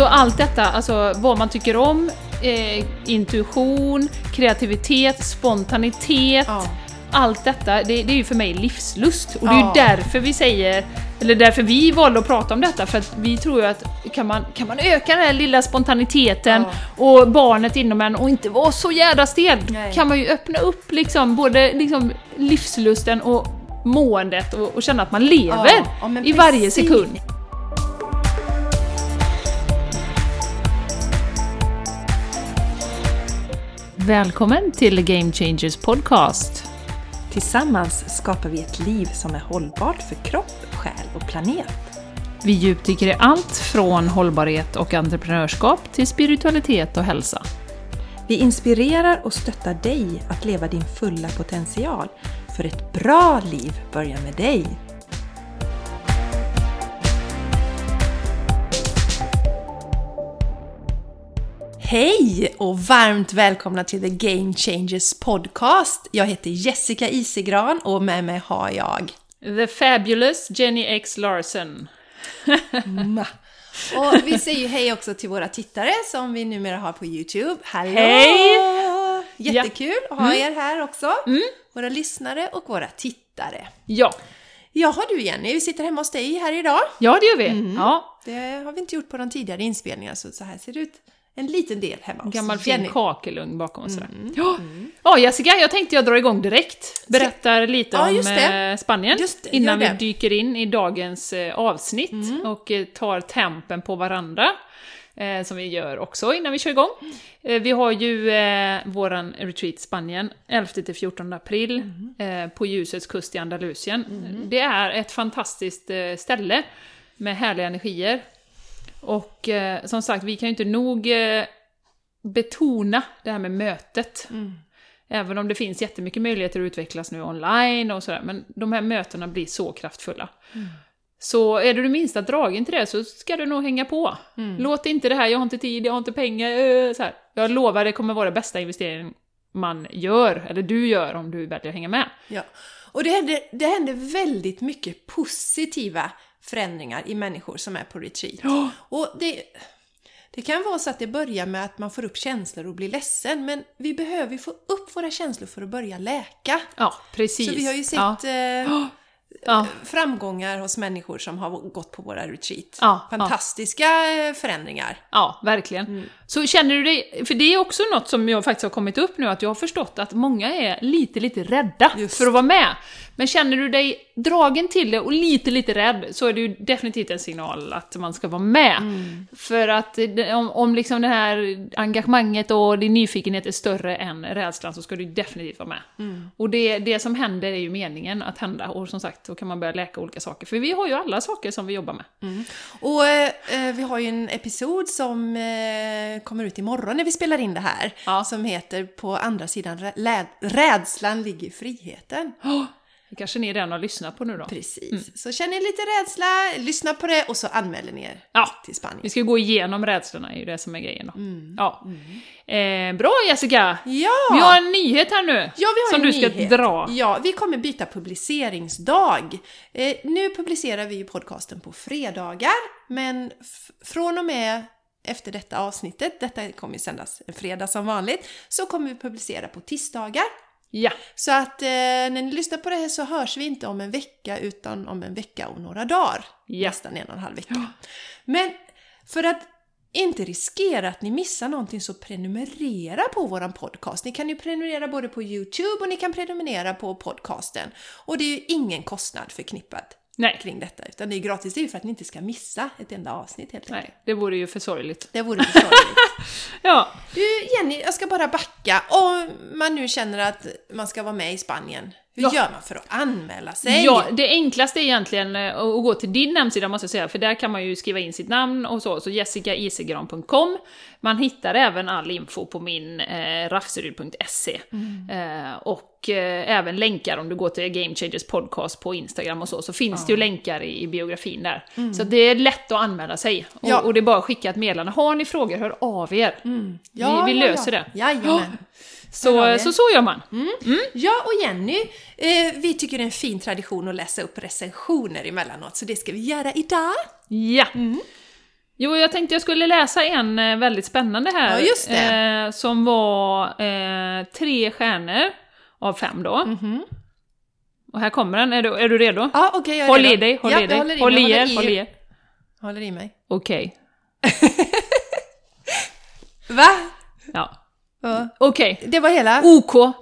Så allt detta, alltså vad man tycker om, eh, intuition, kreativitet, spontanitet, Ja. allt detta, det, det är ju för mig livslust. Och det är Ja. ju därför vi säger, eller därför vi valde att prata om detta, för att vi tror ju att kan man, kan man öka den här lilla spontaniteten och barnet inom en och inte vara så jädra stel, Nej. kan man ju öppna upp liksom både liksom livslusten och måendet och, och känna att man lever Ja, ja, i varje sekund. Välkommen till Game Changers Podcast. Tillsammans skapar vi ett liv som är hållbart för kropp, själ och planet. Vi djupdyker i allt från hållbarhet och entreprenörskap till spiritualitet och hälsa. Vi inspirerar och stöttar dig att leva din fulla potential. För ett bra liv börjar med dig. Hej och varmt välkomna till The Game Changers Podcast. Jag heter Jessica Isegran och med mig har jag The Fabulous Jenny X Larsen. Och vi säger ju hej också till våra tittare som vi numera har på Youtube. Hallå! Hej! Jättekul att ha er här också. Våra lyssnare och våra tittare. Ja, Jaha du Jenny, vi sitter hemma hos dig här idag. ja det gör vi. Ja, Det har vi inte gjort på de tidigare inspelningarna så så här ser det ut. En liten del hemma hos gammal fin kakelugn bakom och sådär. Ja. ja, Jessica, jag tänkte jag drar igång direkt. Berättar lite Ja, om eh, Spanien Just innan vi dyker in i dagens eh, avsnitt och eh, tar tempen på varandra. Eh, som vi gör också innan vi kör igång. Eh, vi har ju eh, våran retreat Spanien 11-14 april eh, på ljusets kust i Andalusien. Det är ett fantastiskt ställe med härliga energier. Och eh, som sagt, vi kan ju inte nog eh, betona det här med mötet. Även om det finns jättemycket möjligheter att utvecklas nu online och sådär, men de här mötena blir så kraftfulla. Så är du det minsta dragen till det så ska du nog hänga på. Låt inte det här, jag har inte tid, jag har inte pengar, eh, så här. Jag lovar, det kommer vara det bästa investeringen man gör, eller du gör om du väljer att hänga med. Ja. Och det händer, det händer väldigt mycket positiva förändringar i människor som är på retreat. Och det, det kan vara så att det börjar med att man får upp känslor och blir ledsen, men vi behöver ju få upp våra känslor för att börja läka. Ja, precis. Så vi har ju sett Ja. eh, Ja. framgångar hos människor som har gått på våra retreat. Ja, Fantastiska eh, förändringar. Ja, verkligen. Mm. Så känner du dig, för det är också något som jag faktiskt har kommit upp nu, att jag har förstått att många är lite, lite rädda Just. för att vara med. Men känner du dig dragen till det och lite, lite rädd, så är det ju definitivt en signal att man ska vara med. Mm. För att det- om, om liksom det här engagemanget och din nyfikenhet är större än rädslan så ska du definitivt vara med. Mm. Och det, det som händer är ju meningen att hända, och som sagt, då kan man börja läka olika saker. För vi har ju alla saker som vi jobbar med. Och eh, eh, vi har ju en episod som eh, kommer ut imorgon när vi spelar in det här. Ja. Som heter På andra sidan rädslan ligger friheten. Det kanske ni redan har lyssnat på nu då? Precis. Så känner ni lite rädsla, lyssna på det och så anmäler ni er Ja, till Spanien. Vi ska gå igenom rädslorna, är ju det som är grejen då. Ja. Eh, bra Jessica! Ja! Vi har en nyhet här nu! Ja, vi har som du ska nyhet. dra. Ja, vi kommer byta publiceringsdag. Eh, nu publicerar vi ju podcasten på fredagar, men från och med efter detta avsnittet, detta kommer ju sändas en fredag som vanligt, så kommer vi publicera på tisdagar. Ja, Så att eh, när ni lyssnar på det här så hörs vi inte om en vecka utan om en vecka och några dagar. Ja. Nästan en och en halv vecka. Men för att inte riskera att ni missar någonting så prenumerera på våran podcast. Ni kan ju prenumerera både på Youtube och ni kan prenumerera på podcasten. Och det är ju ingen kostnad förknippad nej, kring detta utan det är gratis. Det är ju för att ni inte ska missa ett enda avsnitt helt enkelt. nej, det vore ju för sorgligt. Det vore för sorgligt. Ja, Du Jenny, jag ska bara backa. Om man nu känner att man ska vara med i Spanien, hur Ja. gör man för att anmäla sig? ja, det enklaste är egentligen eh, att gå till din hemsida måste jag säga, för där kan man ju skriva in sitt namn och så, så jessicaisigran.com. Man hittar även all info på min eh, rafseryd.se. Eh, och eh, även länkar om du går till Game Changers podcast på Instagram och så, så finns det ju länkar i, i biografin där. Så att det är lätt att anmäla sig. Och, Ja. och det är bara att skicka ett meddelande. Har ni frågor, hör av er. Ja, vi, vi ja, löser ja. det. Jajamän. Av Så, så så gör man. Ja, och Jenny, eh, vi tycker det är en fin tradition att läsa upp recensioner emellanåt, så det ska vi göra idag. Ja. Jo, jag tänkte jag skulle läsa en eh, väldigt spännande här. Ja. Eh, som var eh, tre stjärnor av fem då. Mhm. Och här kommer den, är du, är du redo? Ja, okej, jag är håll redo. i dig, håll ja, i dig. jag håller i håll mig, i er, håll i er. Håller i mig. Okej. Va? Ja. Ja. Okej. Det var hela? OK. Ah,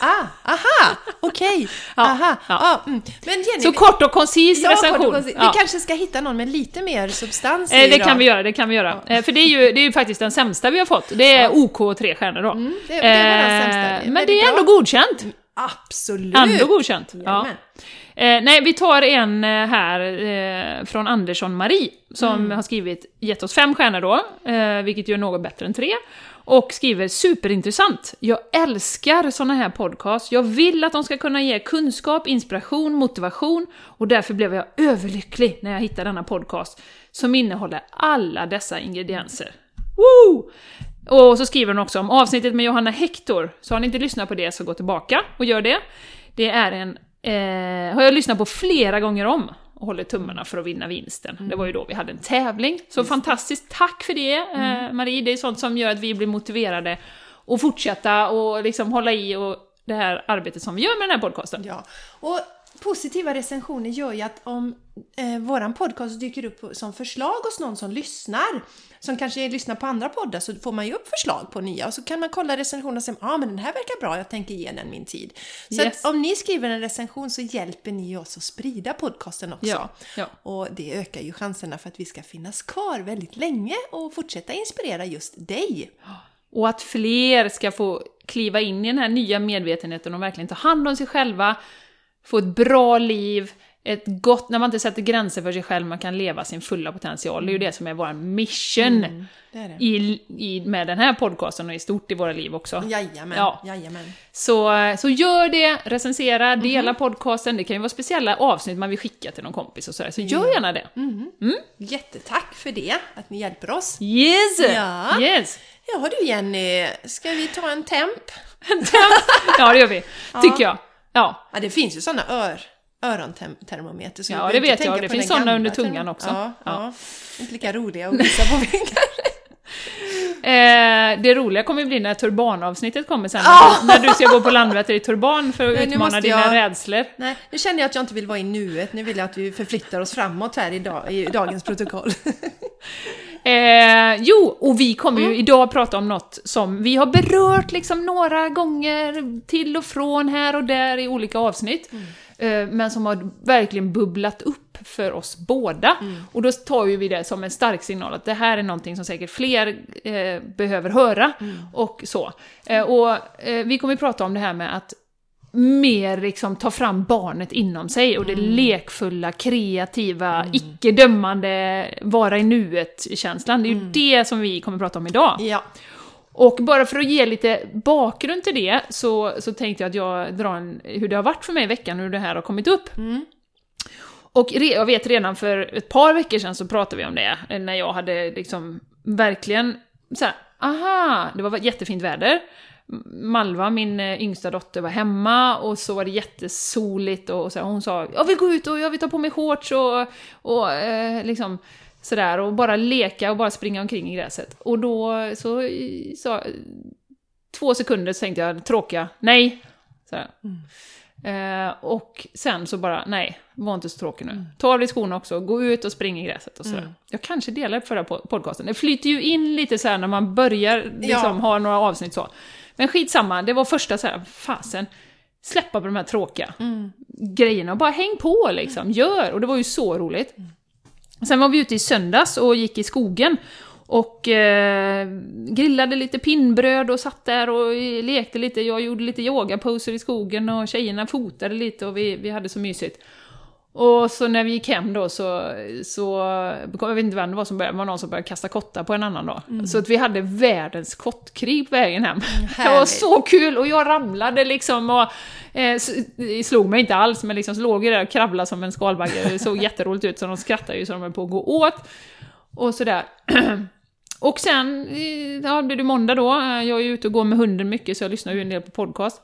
ah, aha, okej, Ja, aha. ja. Ja. mm. Men Jenny, Så vi- kort och koncis ja, kort och recension. koncist. Ja. vi kanske ska hitta någon med lite mer substans Eh, det kan vi göra, det kan vi göra. Eh, för det är, ju, det är ju faktiskt den sämsta vi har fått. Det är OK och tre stjärnor då. Mm, det, det var den sämsta. Eh, men det är bra. ändå godkänt. Absolut! Ändå godkänt. Ja. Eh, nej, vi tar en eh, här eh, från Andersson Marie, som Mm. har skrivit, gett oss fem stjärnor då, eh, vilket gör något bättre än tre. Och skriver superintressant. Jag älskar såna här podcasts. Jag vill att de ska kunna ge kunskap, inspiration, motivation och därför blev jag överlycklig när jag hittade denna podcast som innehåller alla dessa ingredienser. Woo! Och så skriver hon också om avsnittet med Johanna Hector, så har ni inte lyssnat på det så gå tillbaka och gör det. Det är en, eh, har jag lyssnat på flera gånger om och håller tummarna för att vinna vinsten. Det var ju då vi hade en tävling. Så fantastiskt tack för det eh, Marie, det är sånt som gör att vi blir motiverade att fortsätta och liksom hålla i och det här arbetet som vi gör med den här podcasten. Ja, och positiva recensioner gör ju att om eh, våran podcast dyker upp som förslag hos någon som lyssnar, som kanske lyssnar på andra poddar, så får man ju upp förslag på nya och så kan man kolla recensionen och säga ja ah, men den här verkar bra, jag tänker ge den min tid. Så Yes. om ni skriver en recension så hjälper ni oss att sprida podcasten också. Ja, ja. Och det ökar ju chanserna för att vi ska finnas kvar väldigt länge och fortsätta inspirera just dig. Och att fler ska få kliva in i den här nya medvetenheten och verkligen ta hand om sig själva, få ett bra liv, ett gott, när man inte sätter gränser för sig själv, man kan leva sin fulla potential. Det är ju det som är vår mission Det är det. i, i, med den här podcasten och i stort i våra liv också. Jajamän, Ja. jajamän. Så, så gör det, recensera, Mhm. dela podcasten, det kan ju vara speciella avsnitt man vill skicka till någon kompis och sådär, så gör gärna det. Mm. Jättetack för det, att ni hjälper oss. Yes! Ja. Yes! Ja du Jenny, ska vi ta en temp? Ja, det gör vi, tycker jag. Ja. Ja, det finns ju sådana ör, örontermometer. Så Ja, det vet jag. Det finns sådana under tungan också. Ja, Ja. Inte lika roliga att visa på kanske. Eh, det roliga kommer ju bli när turbanavsnittet kommer sen, Ah! när, du, ska gå på Landvetter i turban för att Nej, utmana dina jag- rädslor. Nej, nu känner jag att jag inte vill vara i nuet. Nu vill jag att vi förflyttar oss framåt här idag, i dagens protokoll. Eh, jo, och vi kommer Mm. ju idag prata om något som vi har berört liksom några gånger till och från här och där i olika avsnitt. Mm. Eh, men som har verkligen bubblat upp för oss båda. Mm. Och då tar ju vi det som en stark signal att det här är någonting som säkert fler eh, behöver höra. Mm. Och så. Eh, och eh, vi kommer ju prata om det här med att mer liksom ta fram barnet inom sig och det Mm. lekfulla, kreativa, icke-dömande, vara i nuet-känslan. Det är ju Mm. det som vi kommer prata om idag. ja. Och bara för att ge lite bakgrund till det så, så tänkte jag att jag drar en, hur det har varit för mig i veckan, hur det här har kommit upp. Mm. Och re, jag vet redan för ett par veckor sedan så pratade vi om det, när jag hade liksom verkligen så här, aha, det var jättefint väder. Malva, min eh, yngsta dotter, var hemma och så var det jättesoligt och, och så här, hon sa jag vill gå ut och jag vill ta på mig shorts och, och eh, liksom sådär och bara leka och bara springa omkring i gräset. Och då så sa två sekunder så tänkte jag tråkiga, nej. Sådär. Eh, och sen så bara, nej, var inte så tråkig nu. Ta av dig skorna också, gå ut och spring i gräset och sådär. Jag kanske delar förra po- podcasten. Det flyter ju in lite så här när man börjar liksom Ja. ha några avsnitt så. Men skitsamma, det var första så här, fasen, släppa på de här tråkiga grejerna och bara häng på liksom, gör! Och det var ju så roligt. Sen var vi ute i söndags och gick i skogen och eh, grillade lite pinnbröd och satt där och lekte lite. Jag gjorde lite yogaposer i skogen och tjejerna fotade lite och vi, vi hade så mysigt. Och så när vi gick hem då så, så jag vet inte vem det var som började, det var någon som började kasta kottar på en annan då. Så att vi hade världens kottkrig på vägen hem. det var härligt. så kul och jag ramlade liksom och eh, slog mig inte alls men liksom låg jag där och kravlade som en skalbagge. Det såg jätteroligt ut så de skrattade ju så de höll på att gå åt. Och sådär. Och sen eh, ja, blir det måndag då, jag är ute och går med hunden mycket så jag lyssnar ju en del på podcast.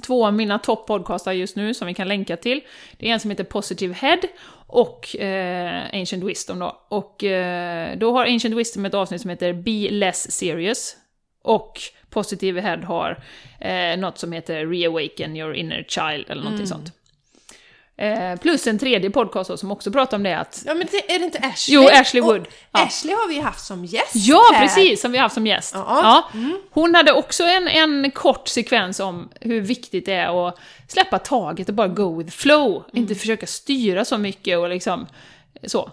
Två av mina topp-podcastar just nu som vi kan länka till. Det är en som heter Positive Head och eh, Ancient Wisdom då. Och eh, då har Ancient Wisdom ett avsnitt som heter Be Less Serious. Och Positive Head har eh, något som heter Reawaken Your Inner Child eller någonting sånt. Eh, plus en tredje podcast då, som också pratar om det att... Ja men det, är det inte Ashley? Jo, Ashley Wood. Och Ja. Ashley har vi haft som gäst Ja, här. precis! Som vi har haft som gäst. Ja. Ja. Hon hade också en, en kort sekvens om hur viktigt det är att släppa taget och bara go with flow. Inte försöka styra så mycket och liksom så.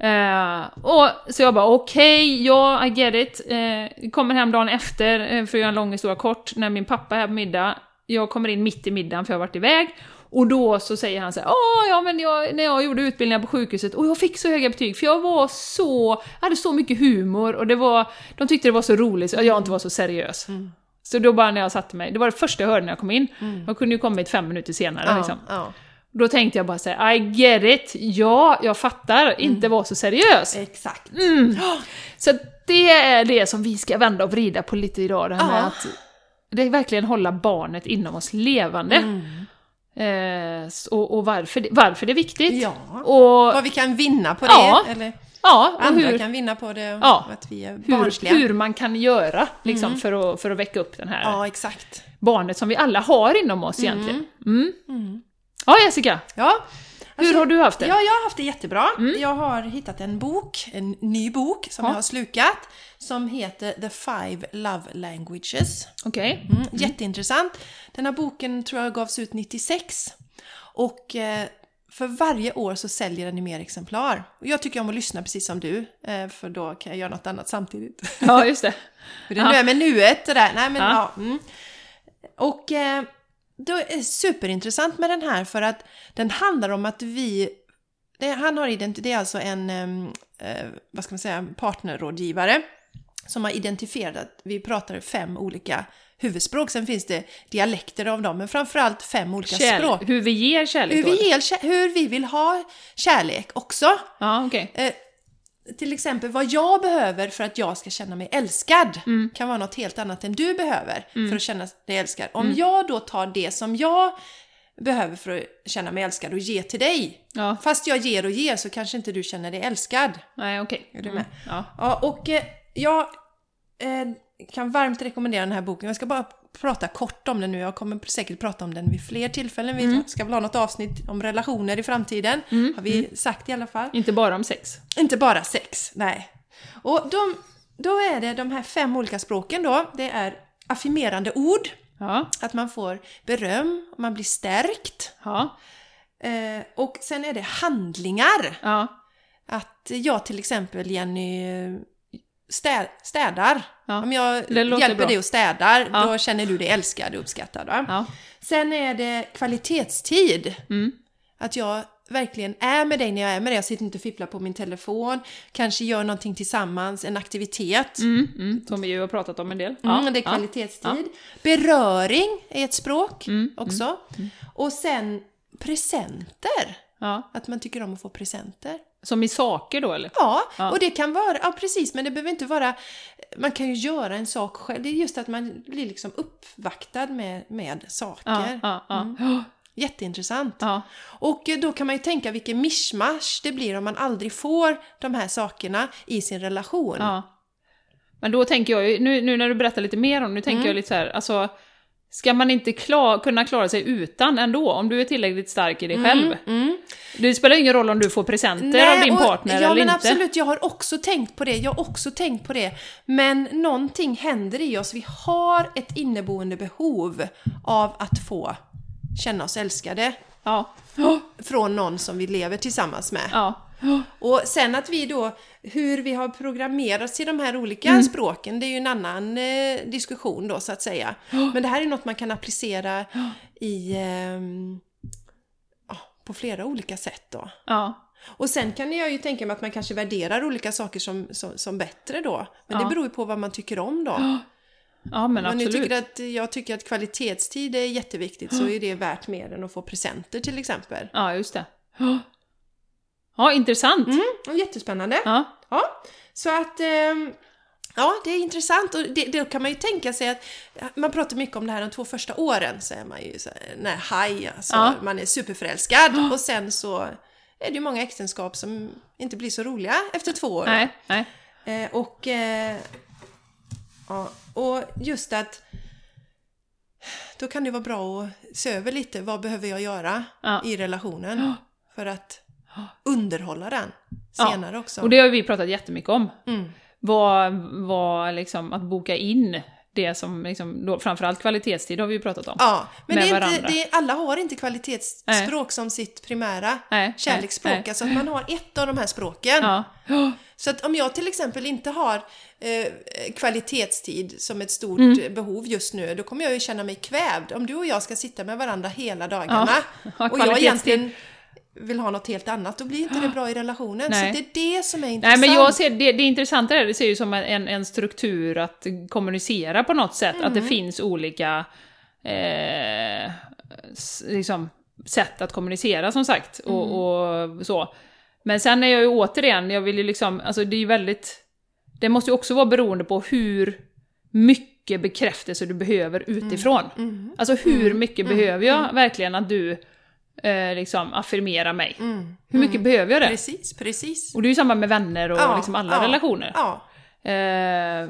Eh, och, så jag bara okej, ja, I get it. Eh, kommer hem dagen efter, eh, för att göra en lång historia kort, när min pappa är här på middag. Jag kommer in mitt i middagen för jag har varit iväg. Och då så säger han så här, Åh, ja men jag, när jag gjorde utbildningar på sjukhuset och jag fick så höga betyg för jag var så, jag hade så mycket humor och det var, de tyckte det var så roligt så jag inte var så seriös. Så då bara när jag satte mig, det var det första jag hörde när jag kom in. Jag kunde ju kommit fem minuter senare Ja, liksom. ja, Då tänkte jag bara säga I get it, ja, jag fattar, inte vara så seriös. exakt. Så det är det som vi ska vända och vrida på lite idag, det här med Ja. att det är verkligen hålla barnet inom oss levande. Mm. Eh, och och varför, det, varför det är viktigt. Ja. Och, Vad vi kan vinna på det, Ja. eller ja, och andra hur, kan vinna på det, Ja. att vi är hur, barnsliga. hur man kan göra liksom, för, att, för att väcka upp den här Ja, exakt. barnet som vi alla har inom oss egentligen. Mm. Ja, Jessica, Ja, hur har du haft det? Ja, jag har haft det jättebra. Jag har hittat en bok, en ny bok som Ja. jag har slukat, som heter The Five Love Languages. Okej. Mm, Jätteintressant. Den här boken tror jag gavs ut 96. Och eh, för varje år så säljer den i mer exemplar. Och jag tycker om att lyssna precis som du, eh, för då kan jag göra något annat samtidigt. Ja, just det. Hur det nu är med nuet och där. Nej, men, Ja. ja. mm. Och eh, då är det superintressant med den här för att den handlar om att vi... Det, han har identi- det är alltså en, eh, vad ska man säga, partnerrådgivare som har identifierat att vi pratar fem olika huvudspråk. Sen finns det dialekter av dem, men framförallt fem olika Kärlek. språk. Hur vi ger kärlek Hur vi, ger, hur vi vill ha kärlek också. Ja, okej. Eh, till exempel vad jag behöver för att jag ska känna mig älskad Mm. kan vara något helt annat än du behöver för att känna dig älskad. Om Mm. jag då tar det som jag behöver för att känna mig älskad och ge till dig. Ja. Fast jag ger och ger så kanske inte du känner dig älskad. Nej, okej. Är du Mm. med? Ja. Ja, och eh, jag eh, kan varmt rekommendera den här boken. Jag ska bara prata kort om den nu. Jag kommer säkert prata om den vid fler tillfällen. Vi Mm. ska väl ha något avsnitt om relationer i framtiden. Har vi sagt i alla fall. Inte bara om sex. Inte bara sex, nej. Och de, då är det de här fem olika språken då. Det är affirmerande ord, Ja. att man får beröm, man blir stärkt. Ja. Eh, och sen är det handlingar. Ja. Att jag till exempel, Jenny, eh, stä, städar. Ja, Om jag hjälper bra. dig och städar, Ja. då känner du dig älskad och uppskattad. Ja. Sen är det kvalitetstid. Mm. Att jag verkligen är med dig när jag är med dig. Jag sitter inte och fipplar på min telefon. Kanske gör någonting tillsammans, en aktivitet. Mm, mm, som vi ju har pratat om en del. Ja, Mm, det är ja. kvalitetstid. Beröring är ett språk Mm, också. Och sen presenter. Ja. Att man tycker om att få presenter. Som i saker då eller? Ja, Ja. och det kan vara, ja precis, men det behöver inte vara, man kan ju göra en sak själv. Det är just att man blir liksom uppvaktad med, med saker. Ja, ja, Mm. Jätteintressant. Och eh, då kan man ju tänka vilken mischmasch det blir om man aldrig får de här sakerna i sin relation. ja. Men då tänker jag ju, nu, nu när du berättar lite mer om nu tänker Mm. jag lite så här, alltså Ska man inte klar, kunna klara sig utan ändå, om du är tillräckligt stark i dig själv? Mm. Det spelar ingen roll om du får presenter av din och- partner ja, eller men inte. absolut, jag har också tänkt på det. Jag har också tänkt på det. Men någonting händer i oss. Vi har ett inneboende behov av att få känna oss älskade Ja. från någon som vi lever tillsammans med. Ja. Och sen att vi då, hur vi har programmerats till de här olika Mm. språken, det är ju en annan eh, diskussion då så att säga. Men det här är något man kan applicera i, ja, på flera olika sätt då. Ja. Och sen kan jag ju tänka mig att man kanske värderar olika saker som, som, som bättre då. Men Ja. det beror ju på vad man tycker om då. Ja, men Om ni absolut. tycker att, jag tycker att kvalitetstid är jätteviktigt så är det värt mer än att få presenter till exempel. Ja, just det. Ja, intressant. Mm, och jättespännande. Ja. Ja, så att... ehm, Ja, det är intressant och det, det kan man ju tänka sig att man pratar mycket om det här de två första åren så är man ju så här, haj, alltså, Ja. man är superförälskad och sen så är det ju många äktenskap som inte blir så roliga efter två år. Nej, nej. Eh, och, eh, ja, och just att då kan det vara bra att se över lite, vad behöver jag göra Ja. i relationen för att underhålla den Ja, senare också. Och det har vi pratat jättemycket om. Mm. Vad, vad liksom, att boka in det som, liksom, då, framförallt kvalitetstid har vi ju pratat om. Ja, men med det är inte, det är, alla har inte kvalitetsspråk som sitt primära Nej, kärleksspråk. nej, nej. Alltså att man har ett av de här språken. Ja. Så att om jag till exempel inte har eh, kvalitetstid som ett stort Mm. eh, behov just nu, då kommer jag ju känna mig kvävd. Om du och jag ska sitta med varandra hela dagarna Ja, och jag egentligen vill ha något helt annat, då blir inte det bra i relationen. Nej. Så det är det som är Nej intressant. men jag ser, det, det intressanta är, det ser ju som en, en struktur att kommunicera på något sätt, att det Mm. finns olika eh, liksom, sätt att kommunicera som sagt. Mm. Och, och så. Men sen är jag ju återigen, jag vill ju liksom, alltså det är ju väldigt, det måste ju också vara beroende på hur mycket bekräftelse du behöver utifrån. Mm. Alltså hur mycket behöver jag verkligen att du eh, liksom affirmerar mig? Mm. Hur mycket behöver jag det? Precis, precis. Och det är ju samma med vänner och Ja, liksom alla ja, relationer. Ja, Eh,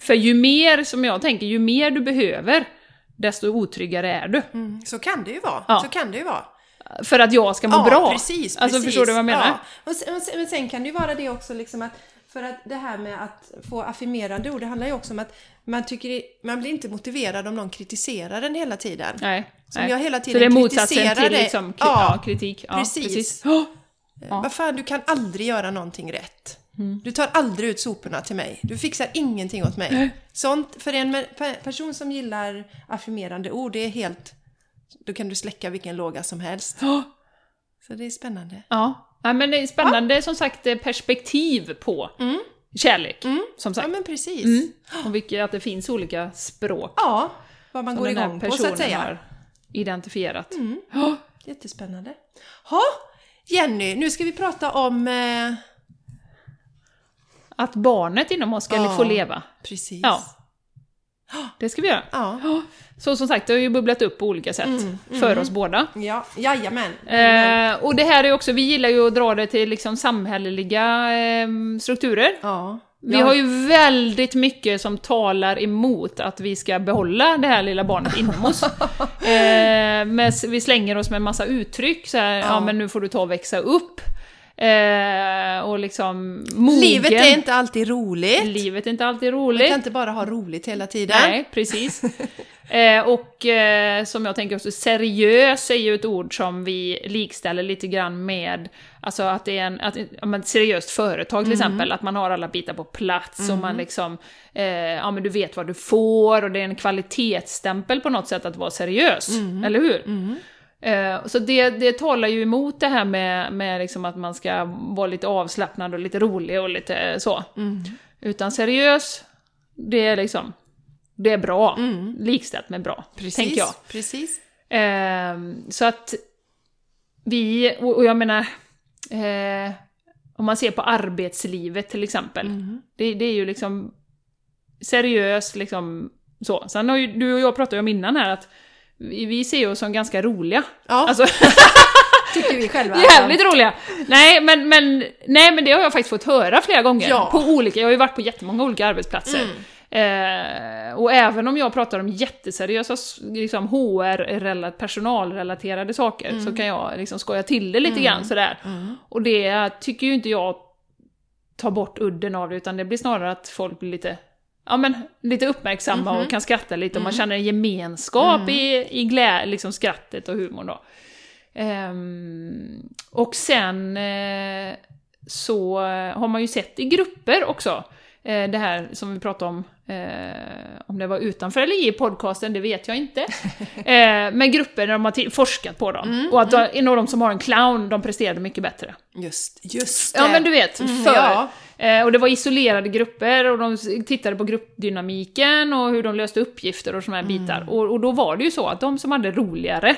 för ju mer, som jag tänker, ju mer du behöver, desto otryggare är du. mm. så kan det ju vara. Ja. Så kan det ju vara. För att jag ska må bra. Precis, Alltså precis. förstår du vad jag menar? Och sen, men sen kan det ju vara det också liksom att för att det här med att få affirmerande ord, det handlar ju också om att man tycker man blir inte motiverad om någon kritiserar den hela tiden. Nej. Som nej. jag hela Så tiden det är motsatsen kritiserar till dig. liksom, kri- Ja, ja, kritik. Ja, precis. precis. Oh! Ja. Vad fan, du kan aldrig göra någonting rätt. Mm. Du tar aldrig ut soporna till mig. Du fixar ingenting åt mig. Sånt, för en person som gillar affirmerande ord, det är helt... Då kan du släcka vilken låga som helst. Oh! Så det är spännande. Ja. Ja, men det är spännande som sagt eh, perspektiv på kärlek. Som Mm. Ja, sagt. men precis. Mm. Och vilket, att det finns olika språk Ja, vad man som går igång på så att säga. har identifierat. Mm. Ja. Jättespännande. Ha, Jenny, nu ska vi prata om... Eh, Att barnet inom oss ska Ja. få leva. precis. Ja. Det ska vi göra. Ja. Så som sagt, det har ju bubblat upp på olika sätt Mm, för oss båda. Ja, jajamän. Eh, och det här är också, vi gillar ju att dra det till liksom samhälleliga eh, strukturer. Ja. Vi har ju väldigt mycket som talar emot att vi ska behålla det här lilla barnet inom oss. Eh, vi slänger oss med en massa uttryck, så här, ja. Ja. men nu får du ta och växa upp. Eh, och liksom mogen. Livet är inte alltid roligt. Livet är inte alltid Man roligt. kan inte bara ha roligt hela tiden. Nej, precis. eh, och eh, som jag tänker också, seriös är ju ett ord som vi likställer lite grann med, alltså att det är en, att, men ett seriöst företag till exempel, att man har alla bitar på plats och man liksom, eh, ja men du vet vad du får och det är en kvalitetsstämpel på något sätt att vara seriös, eller hur? Eh, Så det, det talar ju emot det här med, med liksom att man ska vara lite avslappnad och lite rolig och lite eh, så. Utan seriös, det är liksom, det är bra. Likställt med bra, Precis. tänker jag. Precis. Ehm, så att vi, och, och jag menar, eh, om man ser på arbetslivet till exempel, det, det är ju liksom seriöst liksom så. Sen har ju du och jag pratat om innan här att vi, ser oss som ganska roliga. Ja, Alltså, tycker vi själva. jävligt roliga! Nej men, men, nej men det har jag faktiskt fått höra flera gånger. Ja. På olika, jag har ju varit på jättemånga olika arbetsplatser. Eh, och även om jag pratar om jätteseriösa liksom HR, personalrelaterade saker, så kan jag liksom skoja till det lite grann sådär. Och det tycker ju inte jag tar bort udden av det, utan det blir snarare att folk blir lite Ja men lite uppmärksamma och kan skratta lite och man känner en gemenskap i, i glä, liksom skrattet och humorn då. Ehm, och sen eh, så har man ju sett i grupper också, eh, det här som vi pratade om, eh, om det var utanför eller i podcasten, det vet jag inte. eh, men grupper där de har forskat på dem. och att en av de som har en clown, de presterade mycket bättre. Just, just det. Ja men du vet, Mm, för, ja. Eh, och det var isolerade grupper och de tittade på gruppdynamiken och hur de löste uppgifter och såna här bitar. Och, och då var det ju så att de som hade roligare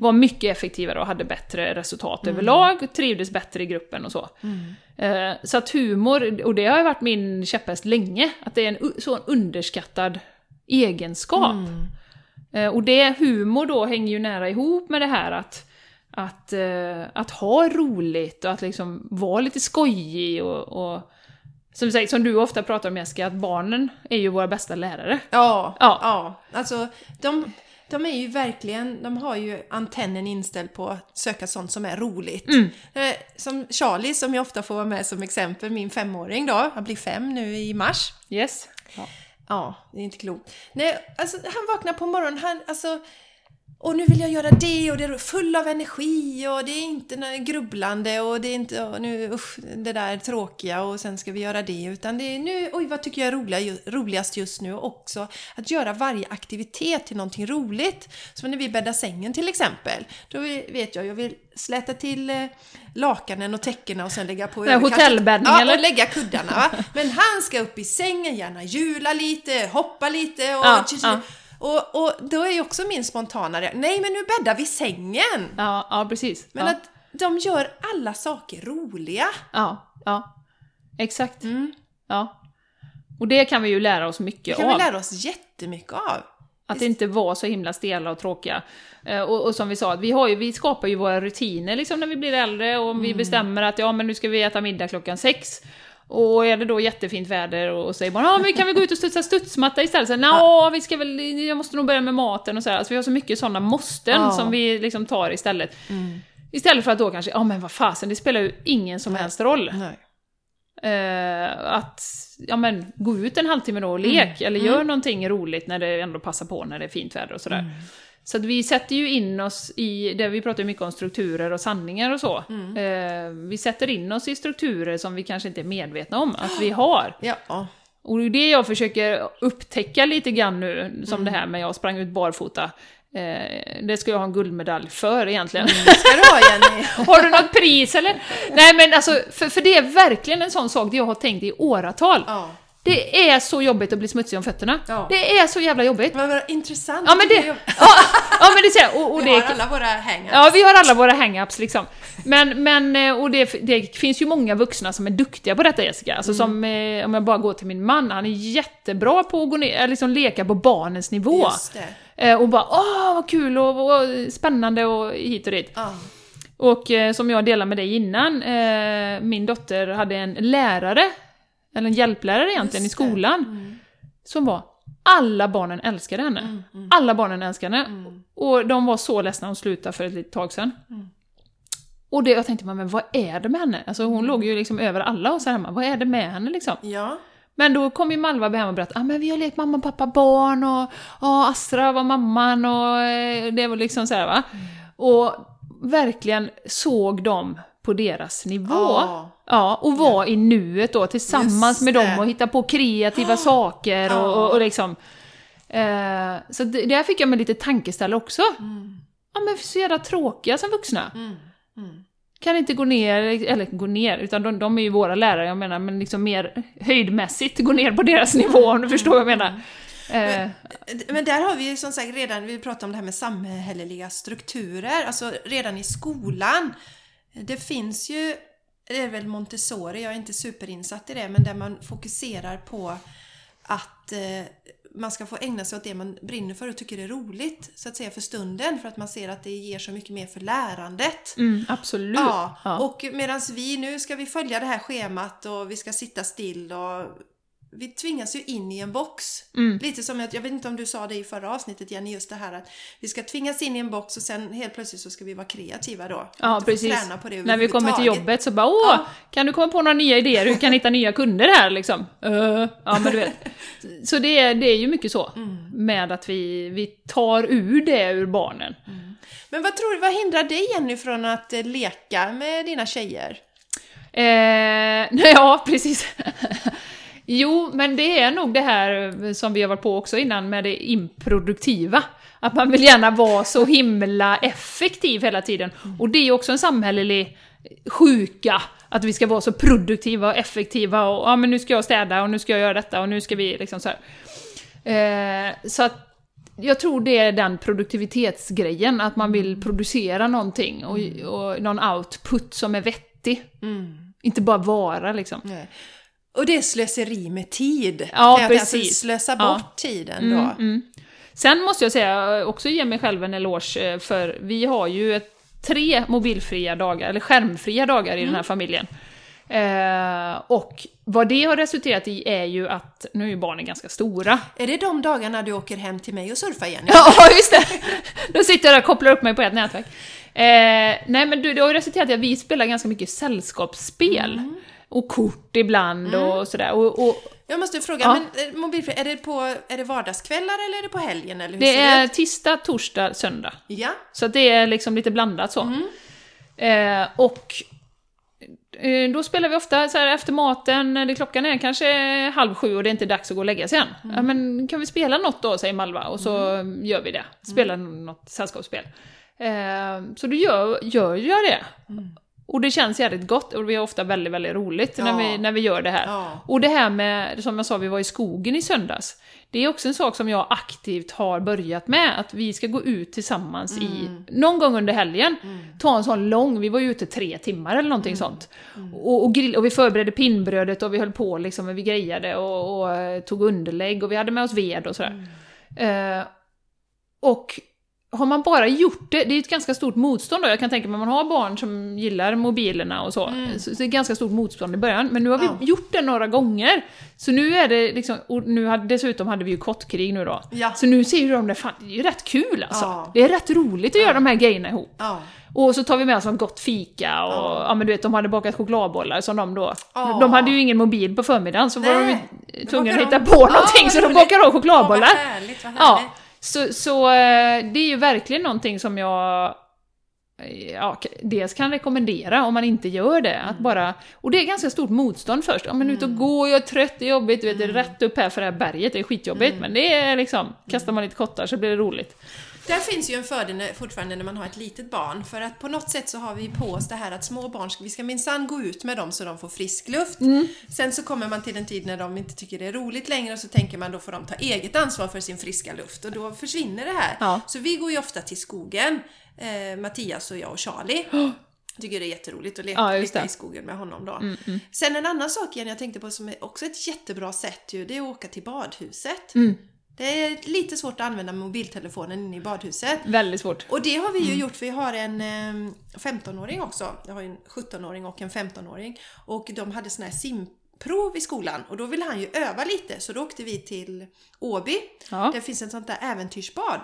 var mycket effektivare och hade bättre resultat överlag, och trivdes bättre i gruppen och så. Eh, så att humor, och det har ju varit min käpphäst länge, att det är en u- så underskattad egenskap. Eh, och det, humor då hänger ju nära ihop med det här att, att, eh, att ha roligt och att liksom vara lite skojig och, och som, sagt, som du ofta pratar om Jessica, att barnen är ju våra bästa lärare. Ja, Ja. ja. Alltså, de, de är ju verkligen, de har ju antennen inställd på att söka sånt som är roligt. Eh, Som Charlie, som jag ofta får vara med som exempel, min femåring då, han blir fem nu i mars. Yes. Ja. Ja, det är inte klokt. Nej, alltså han vaknar på morgonen, han, alltså, och nu vill jag göra det och det är full av energi och det är inte grubblande och det är inte, och nu, usch, det där tråkiga och sen ska vi göra det, utan det är nu, oj vad tycker jag är roliga, roligast just nu också att göra varje aktivitet till någonting roligt. Som när vi bäddar sängen till exempel. Då vet jag, jag vill släta till eh, lakanen och täckena och sen lägga på hotellbäddning, ja, eller? och lägga kuddarna va. Men han ska upp i sängen, gärna jula lite, hoppa lite och... Ja, ja. Och, och då är ju också min spontana nej men nu bäddar vi sängen! Ja, ja, precis. Men ja. att de gör alla saker roliga. ja, ja. Exakt. Mm. Ja. Och det kan vi ju lära oss Det mycket kan av. vi lära oss jättemycket av. Att inte vara så himla stela och tråkiga. Eh, Och, och som vi sa, vi, har ju, vi skapar ju våra rutiner liksom när vi blir äldre och om vi bestämmer att ja men nu ska vi äta middag klockan sex. Och är det då jättefint väder och, säger bara ja men kan vi gå ut och studsa studsmatta istället? Så, Nå, vi ska väl, jag måste nog börja med maten och så här. Alltså vi har så mycket sådana måsten Ja. som vi liksom tar istället. Istället för att då kanske, ja men vad fasen, det spelar ju ingen som helst roll. Nej. Eh, att, ja men, gå ut en halvtimme då och lek, eller gör någonting roligt när det ändå passar på när det är fint väder och sådär. Så att vi sätter ju in oss i, det vi pratar mycket om strukturer och sanningar och så. Eh, vi sätter in oss i strukturer som vi kanske inte är medvetna om att vi har. Ja. Och det är det jag försöker upptäcka lite grann nu, som det här med jag sprang ut barfota. Eh, det ska jag ha en guldmedalj för egentligen. Ska du ha Jenny? Har du något pris eller? Nej men alltså, för, för det är verkligen en sån sak det jag har tänkt i åratal. Ja. Det är så jobbigt att bli smutsig om fötterna. Ja. Det är så jävla jobbigt. Men vad intressant. Ja men det... Ja, ja men det jag. Och, och Vi det har alla våra hang Ja, vi har alla våra hang-ups liksom. Men, men eh, och det, det finns ju många vuxna som är duktiga på detta Jessica. Alltså som, eh, om jag bara går till min man, han är jättebra på att gå ner, eh, liksom leka på barnens nivå. Just det. Och bara åh vad kul och, och spännande och hit och dit. Ja. Och eh, som jag delade med dig innan, eh, min dotter hade en lärare, eller en hjälplärare egentligen, i skolan, Mm. som var alla barnen älskade henne. Alla barnen älskade henne. Mm. Och de var så ledsna hon slutade för ett litet tag sedan. Mm. Och det, jag tänkte, men vad är det med henne? Alltså hon låg ju liksom över alla och så hemma, vad är det med henne liksom? Ja. Men då kom ju Malva hem och berättade, ah, men vi har lekt mamma, pappa, barn och ja, Astra var mamman och eh, det var liksom så här va. Och verkligen såg dem på deras nivå. Ja. Ja, och var i nuet då tillsammans Just med dem och hitta på kreativa saker och, och, och liksom. Eh, så det, där fick jag mig lite tankeställare också. Ja men så jävla tråkiga som vuxna. Mm. Mm. Kan inte gå ner, eller gå ner, utan de, de är ju våra lärare, jag menar, men liksom mer höjdmässigt gå ner på deras nivå om du förstår vad jag menar. Eh, Men där har vi ju som sagt redan, vi pratade om det här med samhälleliga strukturer, alltså redan i skolan. Det finns ju, det är väl Montessori, jag är inte superinsatt i det, men där man fokuserar på att eh, man ska få ägna sig åt det man brinner för och tycker är roligt, så att säga, för stunden, för att man ser att det ger så mycket mer för lärandet. mm, absolut. Ja, Ja. och medan vi nu ska vi följa det här schemat och vi ska sitta still och vi tvingas ju in i en box. Mm. Lite som att, jag vet inte om du sa det i förra avsnittet Jenny, just det här att vi ska tvingas in i en box och sen helt plötsligt så ska vi vara kreativa då. Ja, precis. Träna på det När vi kommer till jobbet så bara åh, Ja. kan du komma på några nya idéer? Hur kan hitta nya kunder här liksom? Uh, ja, men du vet. Så det är, det är ju mycket så. Mm. Med att vi, vi tar ur det ur barnen. Men vad tror du, vad hindrar dig Jenny från att eh, leka med dina tjejer? Eh, ja, precis. Jo, men det är nog det här som vi har varit på också innan med det improduktiva. Att man vill gärna vara så himla effektiv hela tiden. Och det är ju också en samhällelig sjuka Att vi ska vara så produktiva och effektiva och ja men nu ska jag städa och nu ska jag göra detta och nu ska vi liksom så här. Eh, så att jag tror det är den produktivitetsgrejen, att man vill producera någonting och, och någon output som är vettig. Inte bara vara liksom. Nej. Och det är slöseri med tid. Ja, Kan Alltså precis. slösa Ja. bort tiden då. Sen måste jag säga, också ge mig själv en eloge, eh, för vi har ju ett, tre mobilfria dagar, eller skärmfria dagar i den här familjen. Eh, och vad det har resulterat i är ju att, nu är ju barnen ganska stora. Är det de dagarna du åker hem till mig och surfar igen? Ja, just det! Då sitter jag där och kopplar upp mig på ett nätverk. Eh, nej men du, det har ju resulterat i att vi spelar ganska mycket sällskapsspel. Och kort ibland och sådär. Och, och Jag måste fråga, Ja. men eh, mobilfri, är det, på, är det vardagskvällar eller är det på helgen? Eller hur det är det tisdag, torsdag, söndag. Ja, Så det är liksom lite blandat så. Eh, och eh, då spelar vi ofta så här efter maten, när det klockan är kanske halv sju och det är inte dags att gå och lägga sig än. Ja men kan vi spela något då, säger Malva, och så gör vi det. Spelar något sällskapsspel. Eh, så då gör, gör jag det. Och det känns jävligt gott och vi har ofta väldigt, väldigt roligt när, Ja. vi, när vi gör det här. Ja. Och det här med, som jag sa, vi var i skogen i söndags. Det är också en sak som jag aktivt har börjat med, att vi ska gå ut tillsammans i, någon gång under helgen, ta en sån lång, vi var ju ute tre timmar eller någonting sånt. Och, och, grill, och vi förberedde pinnbrödet och vi höll på liksom, och vi grejade och, och eh, tog underlägg och vi hade med oss ved och sådär. Eh, och har man bara gjort det, det är ett ganska stort motstånd då, jag kan tänka mig man har barn som gillar mobilerna och så, så så det är ganska stort motstånd i början, men nu har vi Ja. gjort det några gånger. Så nu är det liksom, och nu hade, dessutom hade vi ju kottkrig nu då. Ja. Så nu ser ju de det, fan det är ju rätt kul alltså. Ja. Det är rätt roligt att göra de här grejerna ihop. ja. Och så tar vi med oss något gott fika och ja. men du vet, de hade bakat chokladbollar som de då. Ja. De hade ju ingen mobil på förmiddagen så var de Nej. tvungna att hitta på Ja, någonting så de bakade av chokladbollar. vad härligt, vad härligt. Ja, så, så eh, det är ju verkligen någonting som jag eh, ja, dels kan rekommendera om man inte gör det. Att bara, och det är ganska stort motstånd först. Ja men ut och gå, jag är trött, det är jobbigt, du vet, det är rätt upp här för det här berget, det är skitjobbigt. Men det är liksom, kastar man lite kottar så blir det roligt. Där finns ju en fördel när- fortfarande när man har ett litet barn, för att på något sätt så har vi på oss det här att små barn, vi ska minsann gå ut med dem så de får frisk luft. Mm. Sen så kommer man till en tid när de inte tycker det är roligt längre och så tänker man då får de ta eget ansvar för sin friska luft och då försvinner det här. Ja. Så vi går ju ofta till skogen, eh, Mattias och jag och Charlie. Tycker det är jätteroligt att leka, Ja, leka. Mm, i skogen med honom då. Sen en annan sak igen jag tänkte på som är också ett jättebra sätt ju, det är att åka till badhuset. Det är lite svårt att använda mobiltelefonen inne i badhuset. Väldigt svårt. Och det har vi ju Mm. gjort, vi har en eh, 15-åring också. Jag har en 17-åring och en 15-åring. Och de hade sån här simprov i skolan och då ville han ju öva lite så då åkte vi till Åby. Ja. Där finns ett sånt där äventyrsbad.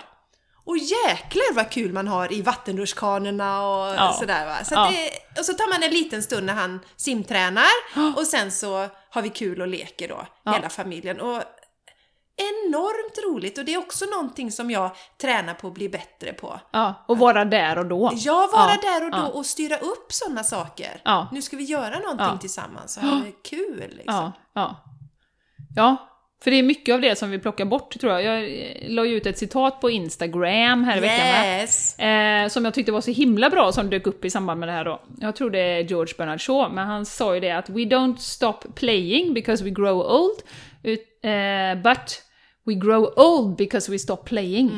Och jäklar vad kul man har i vattenrutschkanorna och Ja. sådär va. Så Ja. det, och så tar man en liten stund när han simtränar och sen så har vi kul och leker då, hela familjen. Och enormt roligt och det är också någonting som jag tränar på att bli bättre på. Ja, och vara där och då. Ja, vara Ja, där och då ja. och styra upp sådana saker. Ja. Nu ska vi göra någonting tillsammans och ha det kul liksom. Ja, ja. Ja, för det är mycket av det som vi plockar bort tror jag. Jag eh, la ju ut ett citat på Instagram här i veckan. Yes! Eh, som jag tyckte var så himla bra som dök upp i samband med det här då. Jag tror det är George Bernard Shaw, men han sa ju det att We don't stop playing because we grow old, ut, eh, but we grow old because we stop playing.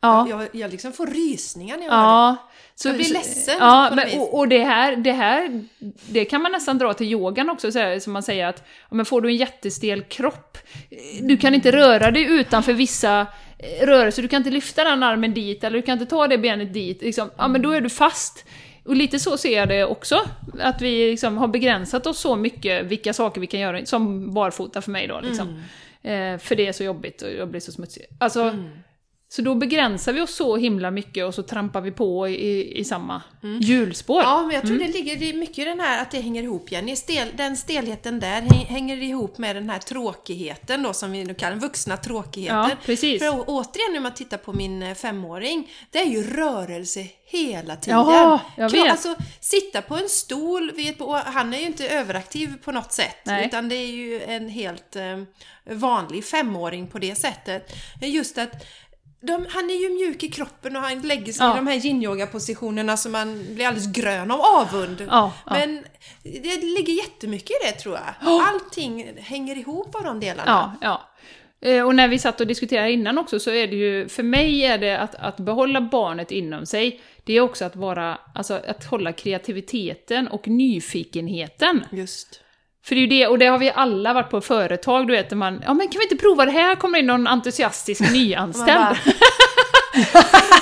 Ja. Jag, jag liksom får rysningar när jag hör det. Så, Jag blir ledsen Ja, men, och, och det här, det här, det kan man nästan dra till yogan också, så här, som man säger att men får du en jättestel kropp, eh, du kan inte röra dig utanför vissa eh, rörelser, du kan inte lyfta den armen dit, eller du kan inte ta det benet dit, liksom, ja men då är du fast. Och lite så ser jag det också, att vi liksom har begränsat oss så mycket vilka saker vi kan göra, som barfota för mig då liksom. Eh, för det är så jobbigt och jag blir så smutsig. Alltså, så då begränsar vi oss så himla mycket och så trampar vi på i, i samma hjulspår. Ja, men jag tror Mm. det ligger mycket i den här att det hänger ihop Jenny. Stel, den stelheten där häng- hänger ihop med den här tråkigheten då som vi nu kallar den vuxna tråkigheten. Ja, precis. För återigen när man tittar på min eh, femåring, det är ju rörelse hela tiden. Jaha, jag vet. Alltså, sitta på en stol, vid han är ju inte överaktiv på något sätt, Nej. utan det är ju en helt eh, vanlig femåring på det sättet. Just att de, han är ju mjuk i kroppen och han lägger sig Ja. i de här yin-yoga-positionerna så man blir alldeles grön av avund. Ja, ja. Men det ligger jättemycket i det tror jag. Allting hänger ihop av de delarna. Ja, ja. Eh, Och när vi satt och diskuterade innan också så är det ju, för mig är det att, att behålla barnet inom sig, det är också att vara, alltså att hålla kreativiteten och nyfikenheten. Just. För det är ju det, och det har vi alla varit på företag, du vet, där man, ja men kan vi inte prova det här? Kommer in någon entusiastisk nyanställd.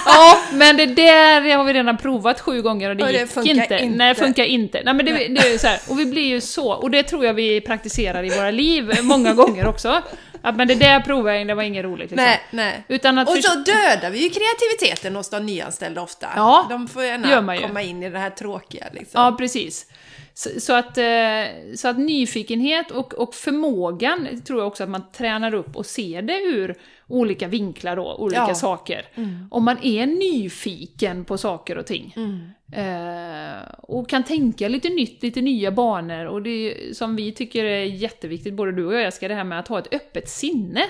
Ja, men det där har vi redan provat sju gånger och det Och det gick funkar inte. inte. Nej, funkar inte. Nej, men det, det är så här, och vi blir ju så, och det tror jag vi praktiserar i våra liv många gånger också. Att men det där provade jag, det var inget roligt. Liksom. nej, nej. Utan att Och så dödar vi ju kreativiteten hos de nyanställda ofta. Ja, de får gärna komma in i det här tråkiga liksom. Ja, precis. Så, så, att, eh, så att nyfikenhet och, och förmågan tror jag också att man tränar upp och ser det ur olika vinklar då, olika Ja. saker. Mm. Om man är nyfiken på saker och ting. Eh, och kan tänka lite nytt, lite nya banor. Och det som vi tycker är jätteviktigt, både du och jag Jessica, det här med att ha ett öppet sinne.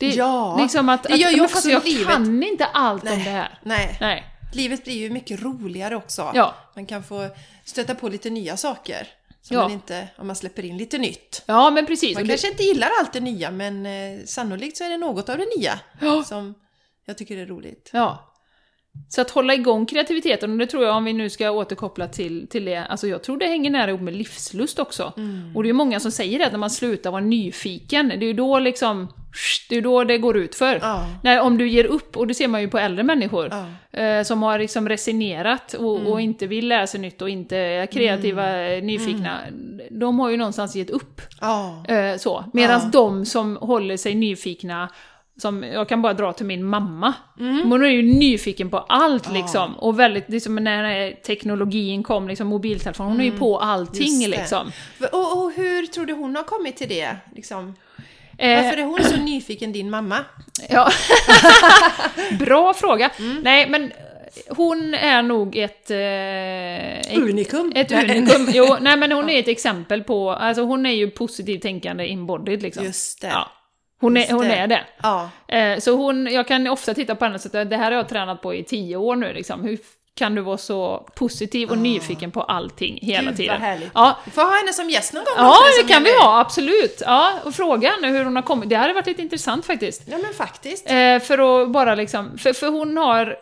Det, Ja, liksom att, det gör att, ju men också fast jag livet- kan inte allt om Nej. det här. Nej. Nej. Livet blir ju mycket roligare också. Ja. Man kan få stöta på lite nya saker. Som Ja. man inte, om man släpper in lite nytt. Ja, men precis. Man det- kanske inte gillar allt det nya men eh, sannolikt så är det något av det nya Ja. som jag tycker är roligt. Ja. Så att hålla igång kreativiteten, och det tror jag om vi nu ska återkoppla till, till det, alltså jag tror det hänger nära ihop med livslust också. Och det är ju många som säger det, att när man slutar vara nyfiken, det är ju då liksom, det är då det går ut för. Ja. När, om du ger upp, och det ser man ju på äldre människor, Ja. eh, som har liksom resignerat och, och inte vill lära sig nytt och inte är kreativa, eh, nyfikna, de har ju någonstans gett upp. Ja. Eh, så. Medan Ja. de som håller sig nyfikna, som jag kan bara dra till min mamma. Mm. Hon är ju nyfiken på allt liksom. Och väldigt, liksom när teknologin kom, liksom mobiltelefon, hon är ju på allting Mm. Just det. liksom. Och, och hur tror du hon har kommit till det? Liksom? Eh, Varför är hon så nyfiken, din mamma? ja. Bra fråga. Mm. Nej men hon är nog ett... Eh, Unikum? Ett unikum. Jo, nej men hon är ett exempel på, alltså hon är ju positivt tänkande inbodied liksom. Just det. Ja. Hon, är, hon är det. Ja. Eh, Så hon, jag kan ofta titta på henne och säga det här har jag tränat på i tio år nu liksom. Hur kan du vara så positiv och nyfiken på allting hela. Gud, tiden? vad härligt. Ja, Vi får ha henne som gäst någon gång ja det kan vi ha, absolut. Ja, och fråga henne hur hon har kommit. Det hade varit lite intressant faktiskt. Ja men faktiskt. Eh, för att bara liksom, för, för hon har...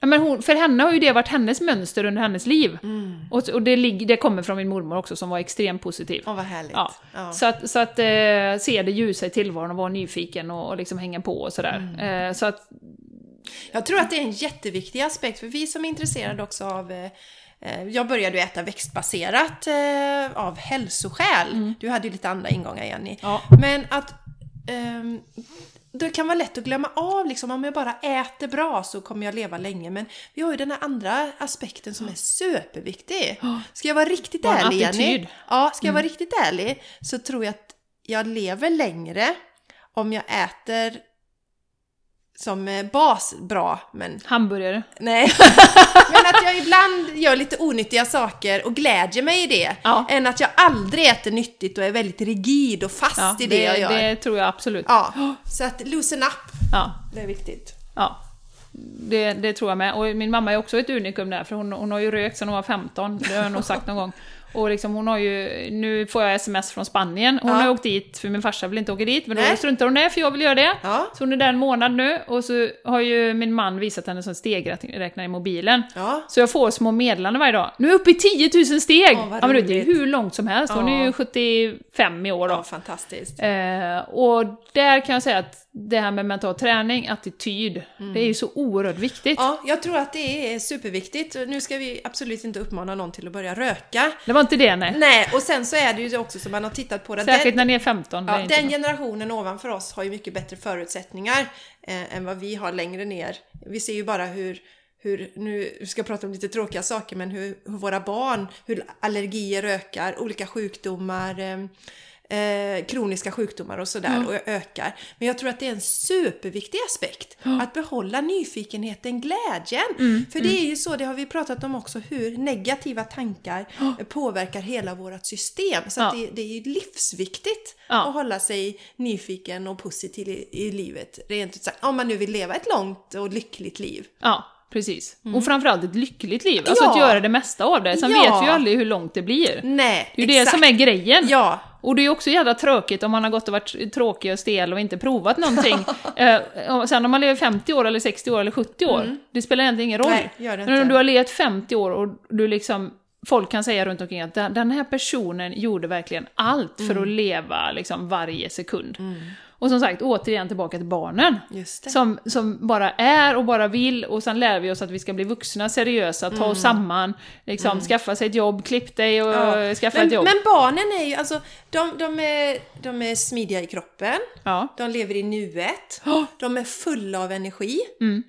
Ja, men hon, för henne har ju det varit hennes mönster under hennes liv. Mm. Och, och det, det kommer från min mormor också som var extremt positiv. Åh vad härligt. Ja. Ja. Så att, så att eh, se det ljusa i tillvaron och vara nyfiken och, och liksom hänga på och sådär. Mm. Eh, så att, Jag tror att det är en jätteviktig aspekt för vi som är intresserade också av eh, eh, jag började ju äta växtbaserat eh, av hälsoskäl. Du hade ju lite andra ingångar Jenny. Mm. Ja. Men att ehm, det kan vara lätt att glömma av liksom, om jag bara äter bra så kommer jag leva länge. Men vi har ju den här andra aspekten som är superviktig. Ska jag vara riktigt en ärlig Jenny? attityd. Ja, ska jag vara riktigt ärlig så tror jag att jag lever längre om jag äter som eh, bas bra, men hamburgare. nej. men att jag ibland gör lite onyttiga saker och glädjer mig i det. Ja. Än att jag aldrig äter nyttigt och är väldigt rigid och fast Ja, i det, jag gör. det tror jag absolut. Ja, så att loosen up, Ja, det är viktigt. ja. Det, det tror jag med. Och min mamma är också ett unikum där, för hon, hon har ju rökt sedan hon var 15, det har jag nog sagt någon gång. Och liksom hon har ju, nu får jag sms från Spanien, hon Ja. har åkt dit, för min farsa vill inte åka dit, men Nej. då struntar hon det, för jag vill göra det. Ja. Så hon är där en månad nu, och så har ju min man visat henne som stegräknare i mobilen. Ja. Så jag får små meddelanden varje dag. Nu är jag uppe i 10 000 steg! Vad ja, men det är hur långt som helst, hon är ju 75 i år då. Ja, fantastiskt. Eh, och där kan jag säga att det här med mental träning, attityd, det är ju så oerhört viktigt. Ja, jag tror att det är superviktigt. Nu ska vi absolut inte uppmana någon till att börja röka. Det var inte det nej. Nej, och sen så är det ju också som man har tittat på det. Särskilt Den- när ni är 15. det är Ja, inte den generationen ovanför oss har ju mycket bättre förutsättningar eh, än vad vi har längre ner. Vi ser ju bara hur, hur nu ska jag prata om lite tråkiga saker, men hur, hur våra barn, hur allergier ökar, olika sjukdomar, eh, eh, kroniska sjukdomar och sådär och ökar. Men jag tror att det är en superviktig aspekt att behålla nyfikenheten, glädjen. Mm, För det är ju så, det har vi pratat om också, hur negativa tankar påverkar hela vårt system. Så att Ja. det, det är ju livsviktigt Ja. att hålla sig nyfiken och positiv i, i livet. Rent ut sagt, om man nu vill leva ett långt och lyckligt liv. Ja, precis. Och framförallt ett lyckligt liv. Alltså att Mm. Ja. göra det mesta av det. Sen Ja. vet vi ju aldrig hur långt det blir. Nej, Det är ju det som är grejen. Ja, Och det är också jävla tråkigt om man har gått och varit tråkig och stel och inte provat någonting. eh, sen om man lever 50 år eller 60 år eller 70 år, det spelar egentligen ingen roll. Mm. Nej, Men om du har levt 50 år och du liksom, folk kan säga runt omkring att den här personen gjorde verkligen allt för Mm. att leva liksom varje sekund. Och som sagt, återigen tillbaka till barnen. Som, som bara är och bara vill och sen lär vi oss att vi ska bli vuxna, seriösa, ta oss samman, liksom, skaffa sig ett jobb, klipp dig och Mm. Ja. skaffa men, ett jobb. men barnen är ju, alltså, de, de, är, de är smidiga i kroppen, ja. de lever i nuet, Oh, de är fulla av energi. Mm.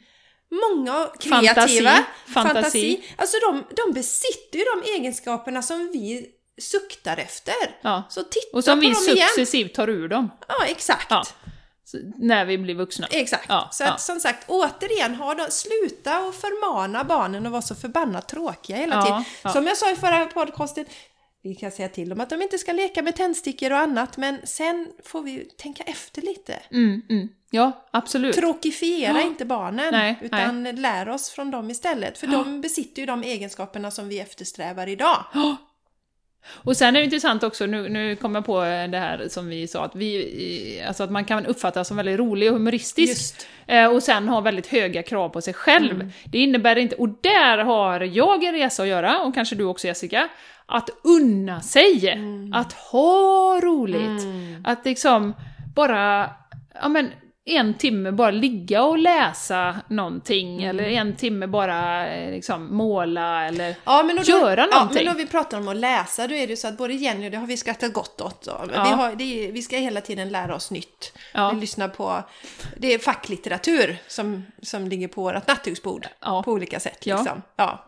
Många kreativa. Fantasi. Fantasi. Alltså de, de besitter ju de egenskaperna som vi suktar efter. ja. Så titta Och som på vi dem igen. successivt tar ur dem. Ja, exakt. Ja. Så, när vi blir vuxna. Exakt. Ja, så att ja. som sagt, återigen, har de, sluta och förmana barnen att vara så förbannat tråkiga hela Ja, tiden. ja. Som jag sa i förra podcasten, vi kan säga till dem att de inte ska leka med tändstickor och annat, men sen får vi tänka efter lite. Mm, mm. Ja, absolut. Tråkifiera inte barnen, Nej, utan lär oss från dem istället. För de besitter ju de egenskaperna som vi eftersträvar idag. Och sen är det intressant också, nu, nu kommer jag på det här som vi sa, att, vi, alltså att man kan uppfattas som väldigt rolig och humoristisk. Just. Eh, och sen ha väldigt höga krav på sig själv. Mm. Det innebär inte, och där har jag en resa att göra, och kanske du också Jessica, att unna sig. Mm. Att ha roligt. Att liksom bara, ja men en timme bara ligga och läsa någonting, Mm. eller en timme bara eh, liksom måla, eller Ja, men då, göra Ja, någonting. men då vi pratar om att läsa, då är det ju så att både Jenny och det har vi skrattat gott åt. Ja. Vi, har, är, vi ska hela tiden lära oss nytt. Ja. Vi lyssnar på, det är facklitteratur som, som ligger på vårt nattduksbord Ja. på olika sätt. Ja. Liksom. Ja.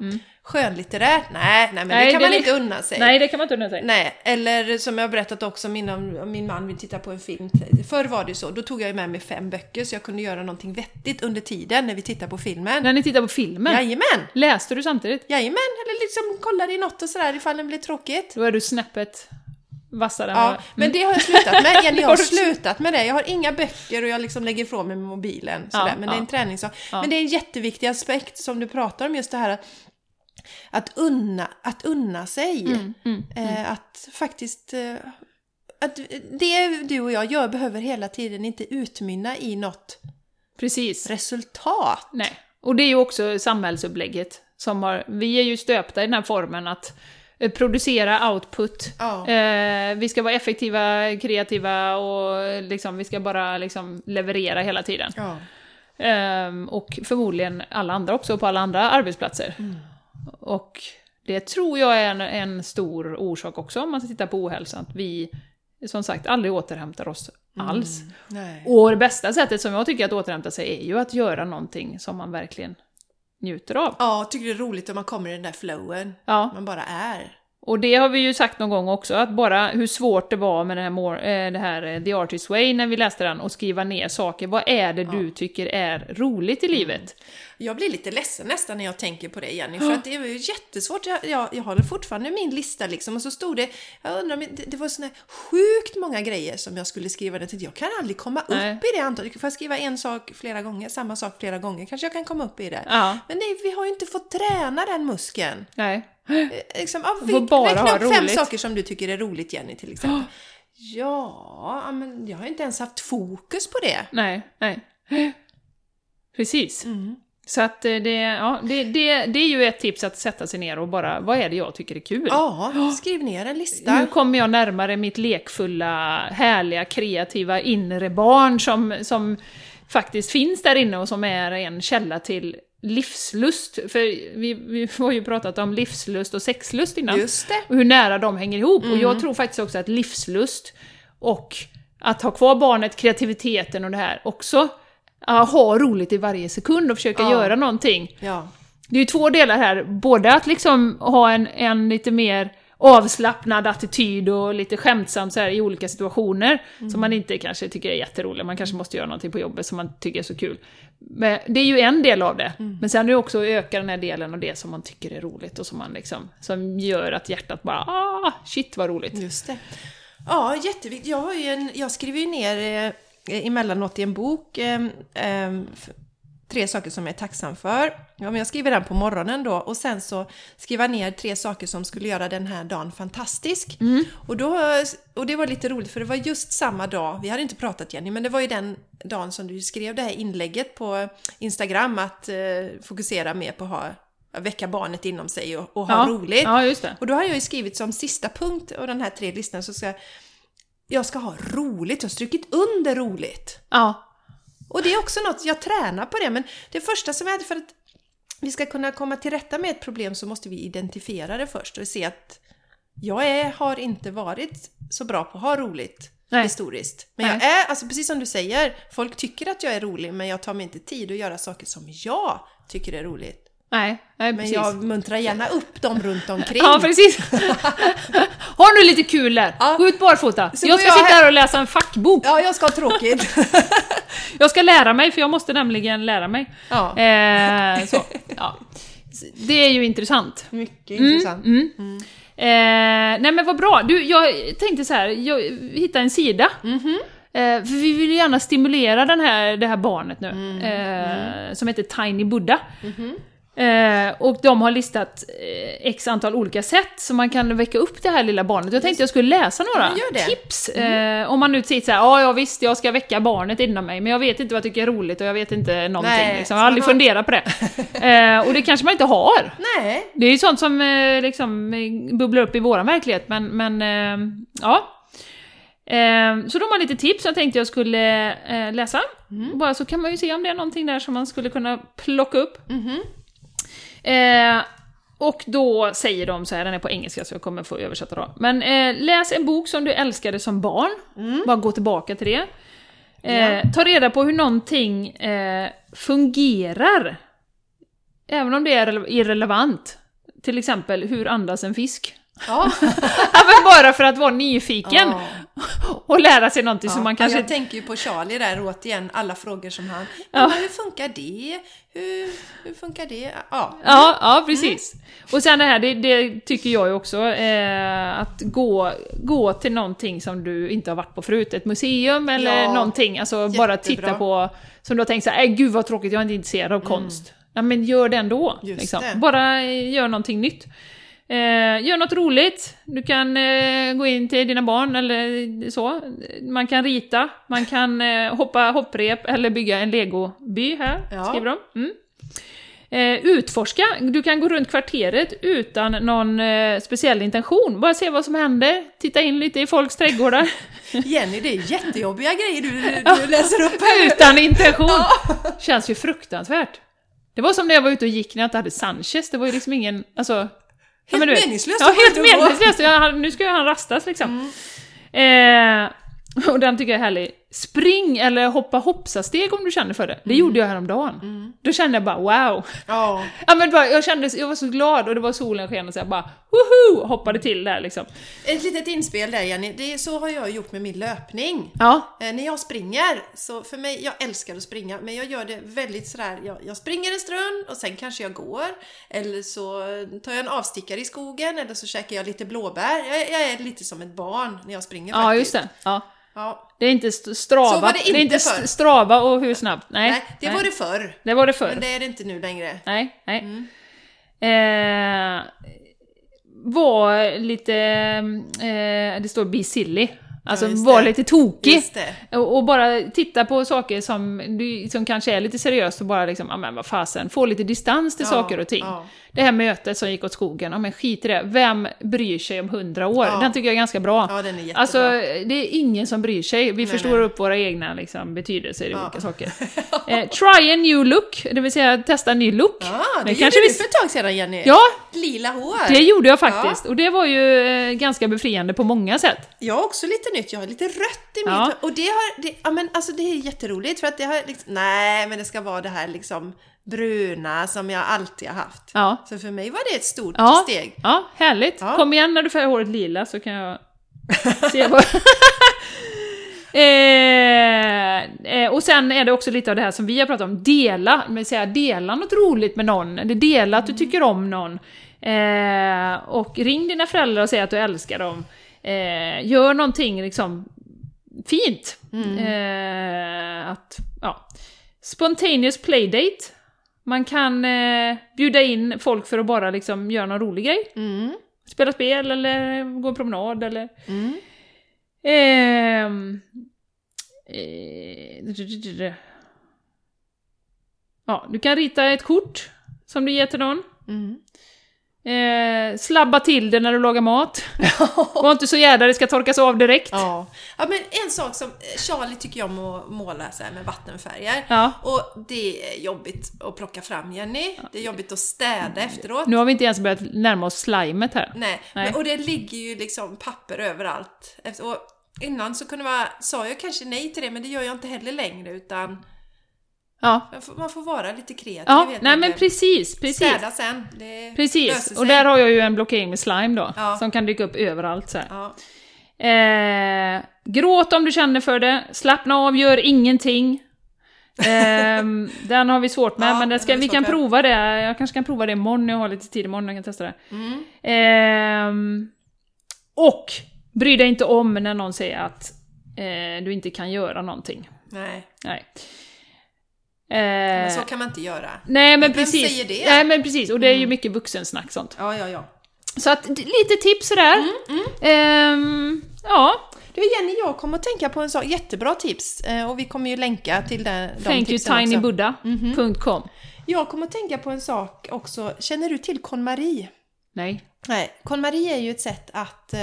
Skönlitterärt? Nej, nej, men Nej, det kan det man inte unna sig. Nej, det kan man inte unna sig. Nej, eller som jag har berättat också, min, min man vill titta på en film. Förr var det ju så, då tog jag med mig fem böcker så jag kunde göra någonting vettigt under tiden när vi tittar på filmen. När ni tittar på filmen, Jajamän! läste du samtidigt? Jajamän, eller liksom kollade i något och sådär ifall den blir tråkigt. Då är du snäppet vassare Ja, vad- men det har jag slutat med. Jenny, jag har slutat med det. Jag har inga böcker och jag liksom lägger ifrån mig mobilen. Sådär. Ja, men det är en träningssak. Ja. Men det är en jätteviktig aspekt som du pratar om, just det här att unna, att unna sig. Mm, mm. Eh, att faktiskt... Eh, att det du och jag gör behöver hela tiden inte utmynna i något Precis. resultat. Nej. Och det är ju också samhällsupplägget som har, vi är ju stöpta i den här formen att eh, producera output. Ja. Eh, vi ska vara effektiva, kreativa och liksom, vi ska bara liksom leverera hela tiden. Ja. Ehm, och förmodligen alla andra också på alla andra arbetsplatser. Och det tror jag är en, en stor orsak också om man tittar på ohälsa, att vi som sagt aldrig återhämtar oss alls. Nej. Och det bästa sättet som jag tycker att återhämta sig är ju att göra någonting som man verkligen njuter av. Ja, tycker det är roligt om man kommer i den där flowen. Ja, Man bara är. Och det har vi ju sagt någon gång också, att bara hur svårt det var med det här, more, eh, det här eh, The Artist Way när vi läste den och skriva ner saker. Vad är det du tycker är roligt i livet? Jag blir lite ledsen nästan när jag tänker på det Jenny, för att det var ju jättesvårt. Jag, jag, jag håller fortfarande min lista liksom och så stod det, jag undrar, men det, det var såna sjukt många grejer som jag skulle skriva. Det, jag kan aldrig komma Nej. upp i det antalet. Får jag skriva en sak flera gånger, samma sak flera gånger, kanske jag kan komma upp i det. Ja, Men det, vi har ju inte fått träna den muskeln. nej. Eh, Liksom, ja, vi, bara räkna upp fem roligt. saker som du tycker är roligt Jenny till exempel. Ja, men jag har inte ens haft fokus på det. Nej, nej. Precis. Mm. Så att eh, det, ja, det, det, det är ju ett tips att sätta sig ner och bara, vad är det jag tycker är kul? Ja, skriv ner en lista. Nu kommer jag närmare mitt lekfulla, härliga, kreativa inre barn som, som faktiskt finns där inne och som är en källa till livslust. För vi, vi har ju pratat om livslust och sexlust innan. Just det. Och hur nära de hänger ihop. Och Mm. jag tror faktiskt också att livslust och att ha kvar barnet, kreativiteten och det här också, ja, ha roligt i varje sekund och försöka Ja. göra någonting. Ja. Det är ju två delar här, både att liksom ha en, en lite mer avslappnad attityd och lite skämtsam så här i olika situationer som man inte kanske tycker är jätteroliga. Man kanske måste göra någonting på jobbet som man tycker är så kul. Men det är ju en del av det. Men sen är det också att öka den här delen av det som man tycker är roligt och som man liksom, som gör att hjärtat bara ah, shit vad roligt. Just det. Ja, jätteviktigt. Jag, har ju en, jag skriver ju ner eh, emellanåt i en bok eh, eh, tre saker som jag är tacksam för. Ja, men jag skriver den på morgonen då och sen så skriver jag ner tre saker som skulle göra den här dagen fantastisk. Och, då, och det var lite roligt för det var just samma dag, vi hade inte pratat Jenny, men det var ju den dagen som du skrev det här inlägget på Instagram att eh, fokusera mer på att ha, väcka barnet inom sig och, och ha Ja, roligt. Ja, just det. Och då har jag ju skrivit som sista punkt av den här tre listan så ska jag, jag ska ha roligt, jag har strukit under roligt. Ja, Och det är också något, jag tränar på det, men det första som hade för att vi ska kunna komma till rätta med ett problem så måste vi identifiera det först och se att jag är, har inte varit så bra på att ha roligt Nej. historiskt. Men Nej. jag är, alltså precis som du säger, folk tycker att jag är rolig men jag tar mig inte tid att göra saker som jag tycker är roligt. Nej, nej Men precis. jag muntrar gärna upp dem runt omkring. Ja, precis. Har du lite kul där? Ja. Gå ut barfota. Så jag ska jag sitta här- och läsa en fackbok. Ja, jag ska ha tråkigt. Jag ska lära mig, för jag måste nämligen lära mig. Ja. Eh, så, ja. Det är ju intressant. Mycket intressant. Mm. Eh, nej men vad bra. Du, jag tänkte så här, jag hittade en sida. Mhm. Eh, för vi vill ju gärna stimulera den här, det här barnet nu, Mm. eh, som heter Tiny Buddha. Mhm. Eh, och de har listat eh, x antal olika sätt som man kan väcka upp det här lilla barnet. Jag tänkte jag skulle läsa några Ja, det. Mm. tips. Eh, om man nu säger såhär, ja, ja visst, jag ska väcka barnet inom mig, men jag vet inte vad jag tycker är roligt och jag vet inte någonting. Nej, liksom. Jag har aldrig man har- funderat på det. Eh, och det kanske man inte har. Nej, Det är ju sånt som eh, liksom bubblar upp i våran verklighet, men, men ja. Så de har lite tips jag tänkte jag skulle läsa. Bara så kan man ju se om det är någonting där som man skulle kunna plocka upp. Eh, och då säger de så här, den är på engelska så jag kommer få översätta då. Men eh, läs en bok som du älskade som barn, bara gå tillbaka till det. Eh, Ja. Ta reda på hur någonting eh, fungerar. Även om det är irre- irrelevant. Till exempel, hur andas en fisk? ja. Men bara för att vara nyfiken Ja. och lära sig någonting som Ja, man kanske... Jag tänker ju på Charlie där återigen, alla frågor som han... Ja. Hur funkar det? Hur, hur funkar det? Ja. Ja, ja precis. Och sen det här, det, det tycker jag ju också, eh, att gå, gå till någonting som du inte har varit på förut, ett museum eller Ja, någonting, alltså bara jättebra. titta på, som du har tänkt såhär, äh, gud vad tråkigt, jag är inte intresserad av konst. Ja men gör det ändå. Liksom. Bara eh, gör någonting nytt. Eh, gör något roligt, du kan eh, gå in till dina barn eller så. Man kan rita, man kan eh, hoppa hopprep eller bygga en legoby här, Ja. skriver de. Mm. Eh, utforska, du kan gå runt kvarteret utan någon eh, speciell intention. Bara se vad som händer, titta in lite i folks trädgårdar. Jenny, det är jättejobbiga grejer du, du, du läser upp här. utan intention! Känns ju fruktansvärt. Det var som när jag var ute och gick när jag inte hade Sanchez, det var ju liksom ingen, alltså... ja, Helt vet. meningslöst Ja, helt meningslöst. Ja, nu ska han rastas liksom. Eh, och den tycker jag är härlig. Spring eller hoppa hoppsasteg om du känner för det. Det gjorde jag häromdagen. Då kände jag bara wow. Ja. Ja, men bara, jag kände, jag var så glad och det var solen sken och så jag bara woho! Hoppade till där liksom. Ett litet inspel där Jenny, det är, så har jag gjort med min löpning. Ja, Eh, när jag springer, så för mig, jag älskar att springa, men jag gör det väldigt sådär, jag, jag springer en stund och sen kanske jag går, eller så tar jag en avstickare i skogen, eller så käkar jag lite blåbär. Jag, jag är lite som ett barn när jag springer ja faktiskt. just det. Ja. Ja. Det är inte st- strava, Så var det inte är inte förr. st- strava och hur snabbt. Nej, Nej, det var det förr, det var det förr. men det är det inte nu längre. Nej, nej. Eh, var lite, eh, det står be silly. Alltså just var det. lite tokig. Det. Och, och bara titta på saker som, du- som kanske är lite seriöst och bara liksom, ja men vad fasen, få lite distans till Ja, saker och ting. ja. Det här mötet som gick åt skogen, ja men skit i det. Vem bryr sig om hundra år? Ja. Den tycker jag är ganska bra. Ja, den är jättebra. Alltså, det är ingen som bryr sig. Vi förstår nej. upp våra egna liksom, betydelser i Ja. olika saker. Eh, try a new look, det vill säga testa en ny look. Ja, det Men gjorde kanske du för ett tag sedan Jenny. Ja, Lila hår. det gjorde jag faktiskt. Och det var ju eh, ganska befriande på många sätt. Jag har också lite nytt, jag har lite rött i Ja. mitt Och det har, det, ja men alltså det är jätteroligt för att det har liksom, nej men det ska vara det här liksom bruna som jag alltid har haft. Ja. Så för mig var det ett stort Ja, steg. ja härligt. Ja. Kom igen när du färgar håret lila så kan jag se vad... Eh, eh, och sen är det också lite av det här som vi har pratat om, dela, men säga dela något roligt med någon, eller dela att du tycker om någon. Eh, och ring dina föräldrar och säg att du älskar dem. Eh, gör någonting liksom fint. Eh, att, ja. Spontaneous playdate. Man kan eh, bjuda in folk för att bara liksom göra någon rolig grej. Mm. Spela spel eller gå en promenad eller... Mm. Ehm, eh, ja, du kan rita ett kort som du ger till någon. Mm. Eh, slabba till det när du lagar mat. Var inte så jädra, det ska torkas av direkt. Ja. ja, men en sak som eh, Charlie tycker om att måla så med vattenfärger. Ja. Och det är jobbigt att plocka fram Jenny. Det är jobbigt att städa efteråt. Nu har vi inte ens börjat närma oss slimet här. Nej, Nej. Men, och det ligger ju liksom papper överallt. Och innan så kunde man, sa jag kanske nej till det, men det gör jag inte heller längre utan Ja, man får, man får vara lite kreativ ja nej men precis, precis. Städa sen. Det Precis, och där har jag ju en blockering med slime då, Ja. som kan dyka upp överallt så. Ja. Eh, gråt om du känner för det, slappna av, gör ingenting. Ehm, den har vi svårt med, Ja, men ska, vi kan med. prova det. Jag kanske kan prova det imorgon, jag har lite tid imorgon, jag kan testa det. Mm. Ehm, och bry dig inte om när någon säger att eh, du inte kan göra någonting. Nej, Nej. Men Eh, så kan man inte göra. nej men Vem precis. säger det? Nej men precis, och det är ju mycket vuxensnack sånt. Ja, ja, ja. Så att lite tips sådär. Mm, Ehm, ja, Du Jenny, jag kommer att tänka på en sak, jättebra tips. eh, Och vi kommer ju länka till den, de thank you tipsen också. tinybuddha.com. Jag kommer att tänka på en sak också. Känner du till KonMari? Nej. Nej, KonMari är ju ett sätt att...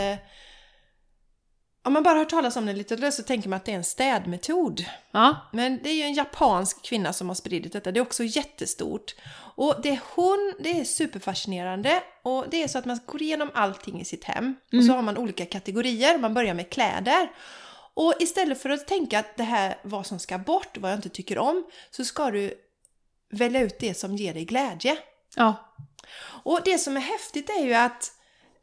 Om man bara hört talas om det lite så tänker man att det är en städmetod. Ja. Men det är ju en japansk kvinna som har spridit detta. Det är också jättestort. Och det hon, det är superfascinerande. Och det är så att man går igenom allting i sitt hem. Och så har man olika kategorier. Man börjar med kläder. Och istället för att tänka att det här vad som ska bort, vad jag inte tycker om, så ska du välja ut det som ger dig glädje. Ja. Och det som är häftigt är ju att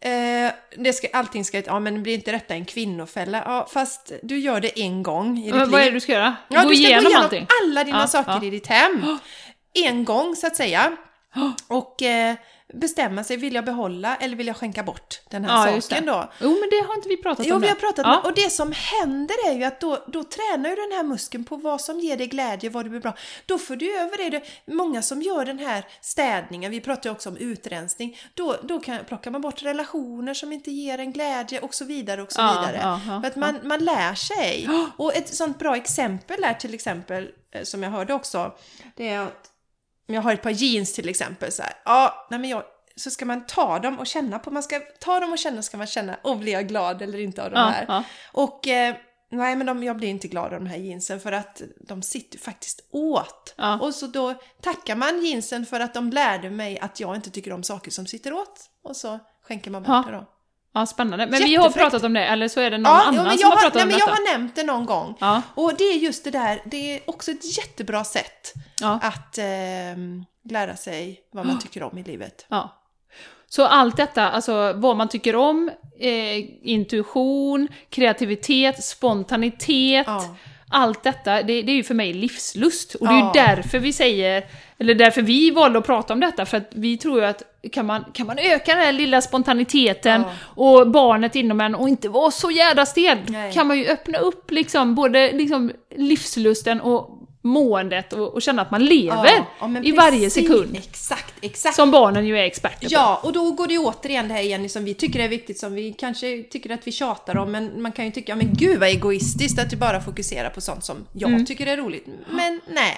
eh, det ska, allting ska, ja men blir inte detta en kvinnofälla? Ja, fast du gör det en gång i ditt Men liv. vad är det du ska göra? Ja, gå du ska igenom gå igenom allting? alla dina Ja, saker ja. i ditt hem. En gång så att säga. Och eh, bestämma sig, vill jag behålla eller vill jag skänka bort den här Ja, saken då? Jo, men det har inte vi pratat Jo, om vi har pratat ja. om Och det som händer är ju att då, då tränar ju den här muskeln på vad som ger dig glädje, vad du blir bra. Då får du över det. Många som gör den här städningen, vi pratar ju också om utrensning, då, då kan, plockar man bort relationer som inte ger en glädje och så vidare och så Ja, vidare. ja, För att man, man lär sig. Och ett sånt bra exempel är till exempel, eh, som jag hörde också, det är att om jag har ett par jeans till exempel så här, ja, nej men jag, så ska man ta dem och känna på, man ska ta dem och känna, ska man känna, och blir jag glad eller inte av de här? ja. Och eh, nej men de, jag blir inte glad av de här jeansen för att de sitter faktiskt åt. Ja. Och så då tackar man jeansen för att de lärde mig att jag inte tycker om saker som sitter åt. Och så skänker man bort det då. Ja, spännande. Men vi har pratat om det, eller så är det någon Ja, annan ja, men som jag har har, pratat nej, om men detta. jag har nämnt det någon gång. Ja, Och det är just det där, det är också ett jättebra sätt att ehm, lära sig vad man tycker om i livet. ja. Så allt detta, alltså vad man tycker om, eh, intuition, kreativitet, spontanitet, allt detta, det, det är ju för mig livslust. Och det är ju därför vi säger, eller därför vi valde att prata om detta, för att vi tror ju att kan man, kan man öka den här lilla spontaniteten Ja. och barnet inom en och inte vara så jädra stel, Nej. kan man ju öppna upp liksom både liksom livslusten och måendet och, och känna att man lever Ja, i varje precis. sekund. Exakt, exakt. Som barnen ju är experter på. Ja, och då går det ju återigen det här igen som vi tycker är viktigt, som vi kanske tycker att vi tjatar om, men man kan ju tycka, men gud vad egoistiskt att du bara fokuserar på sånt som jag Mm. tycker är roligt. Men nej,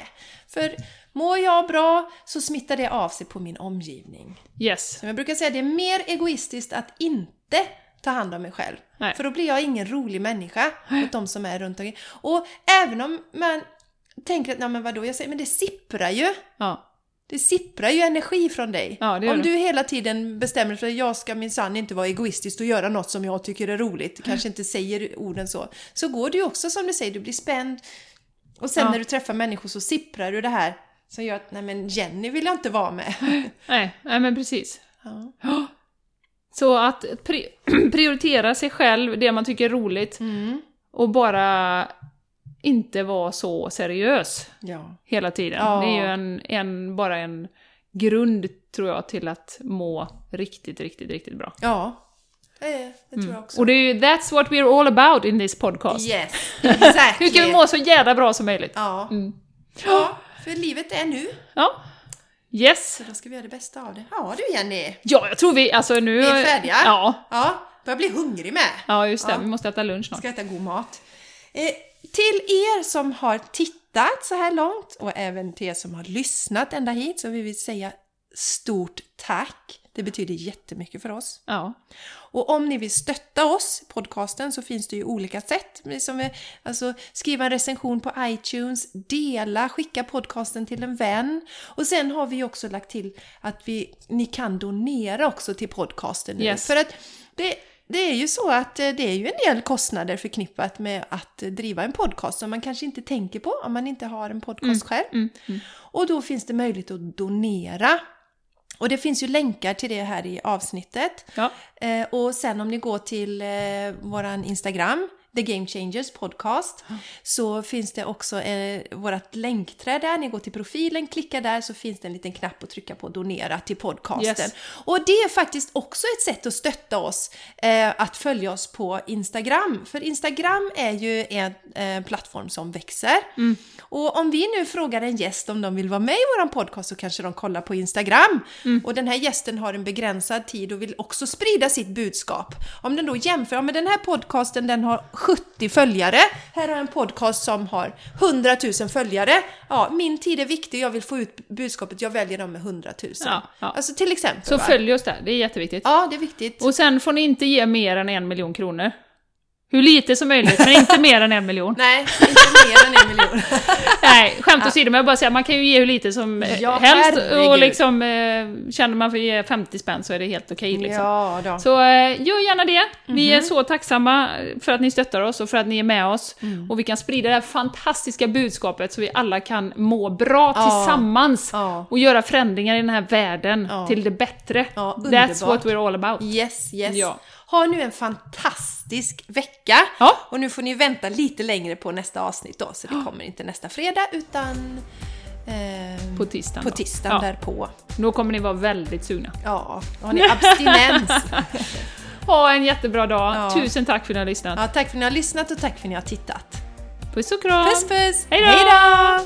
för mår jag bra så smittar det av sig på min omgivning. Yes. Som jag brukar säga, det är mer egoistiskt att inte ta hand om mig själv. Nej. För då blir jag ingen rolig människa mot de som är runt omkring. Och även om man tänker att, nej men vadå, jag säger, men det sipprar ju. Ja. Det sipprar ju energi från dig. Ja, det Om det. du hela tiden bestämmer för att jag ska minsann inte vara egoistisk och göra något som jag tycker är roligt, kanske inte säger orden så, så går det ju också som du säger, du blir spänd. Och sen Ja. när du träffar människor så sipprar du det här som gör att, nej men Jenny vill jag inte vara med. Nej, nej men precis. Ja. Så att pri prioritera sig själv, det man tycker är roligt, Mm. och bara inte vara så seriös Ja. hela tiden. Ja. Det är ju en, en, bara en grund, tror jag, till att må riktigt, riktigt, riktigt bra. Ja, det, det tror jag också. Och det är ju that's what we're all about in this podcast. Yes, exactly. Hur kan vi må så jävla bra som möjligt? Ja. Mm. ja, för livet är nu. Ja. Yes. Så då ska vi göra det bästa av det. Ja du Jenny, Ja, jag tror vi, alltså nu... vi är färdiga. Ja. Ja, börjar bli hungrig med. Ja, just det. Ja. Vi måste äta lunch snart. Ska äta god mat. Eh, till er som har tittat så här långt och även till er som har lyssnat ända hit så vill vi säga stort tack. Det betyder jättemycket för oss. Ja. Och om ni vill stötta oss, podcasten, så finns det ju olika sätt. Som är, alltså, skriva en recension på iTunes, dela, skicka podcasten till en vän. Och sen har vi också lagt till att vi, ni kan donera också till podcasten nu. Yes. För att det, det är ju så att eh, det är ju en del kostnader förknippat med att driva en podcast som man kanske inte tänker på om man inte har en podcast själv. Mm, mm. Och då finns det möjlighet att donera. Och det finns ju länkar till det här i avsnittet. Ja. Eh, och sen om ni går till eh, våran Instagram, The Game Changers Podcast, så finns det också eh, vårat länkträd där. Ni går till profilen, klickar där så finns det en liten knapp att trycka på donera till podcasten. Yes. Och det är faktiskt också ett sätt att stötta oss, eh, att följa oss på Instagram. För Instagram är ju en eh, plattform som växer. Mm. Och om vi nu frågar en gäst om de vill vara med i våran podcast så kanske de kollar på Instagram. Mm. Och den här gästen har en begränsad tid och vill också sprida sitt budskap. Om den då jämför, ja men den här podcasten den har 70 följare, här har jag en podcast som har 100 000 följare. Ja, min tid är viktig, jag vill få ut budskapet, jag väljer dem med 100 000. Ja, ja. Alltså till exempel. Så va? följ oss där, det är jätteviktigt. Ja, det är viktigt. Och sen får ni inte ge mer än en miljon kronor. Hur lite som möjligt, men inte mer än en miljon. Nej, inte mer än en miljon. Nej, skämt åsido, men jag bara säga man kan ju ge hur lite som eh, Ja, helst. herregud. Och liksom, eh, känner man för att ge 50 spänn så är det helt okej liksom. Ja, då. Så eh, gör gärna det. Vi Mhm. är så tacksamma för att ni stöttar oss och för att ni är med oss. Mm. Och vi kan sprida det här fantastiska budskapet så vi alla kan må bra Ja. tillsammans. Ja. Och göra förändringar i den här världen till det bättre. That's what we're all about. Yes, yes. Ja. Ha nu en fantastisk vecka. Ja. Och nu får ni vänta lite längre på nästa avsnitt då, så det kommer inte nästa fredag utan ehm, På tisdagen på tisdagen Ja. därpå. Då kommer ni vara väldigt sugna. Ja, har ni abstinens. Ha en jättebra dag. Ja. Tusen tack för att ni har lyssnat. ja, tack för att ni har lyssnat och tack för att ni har tittat. Puss och kram! Puss puss! Hej då! Hej då!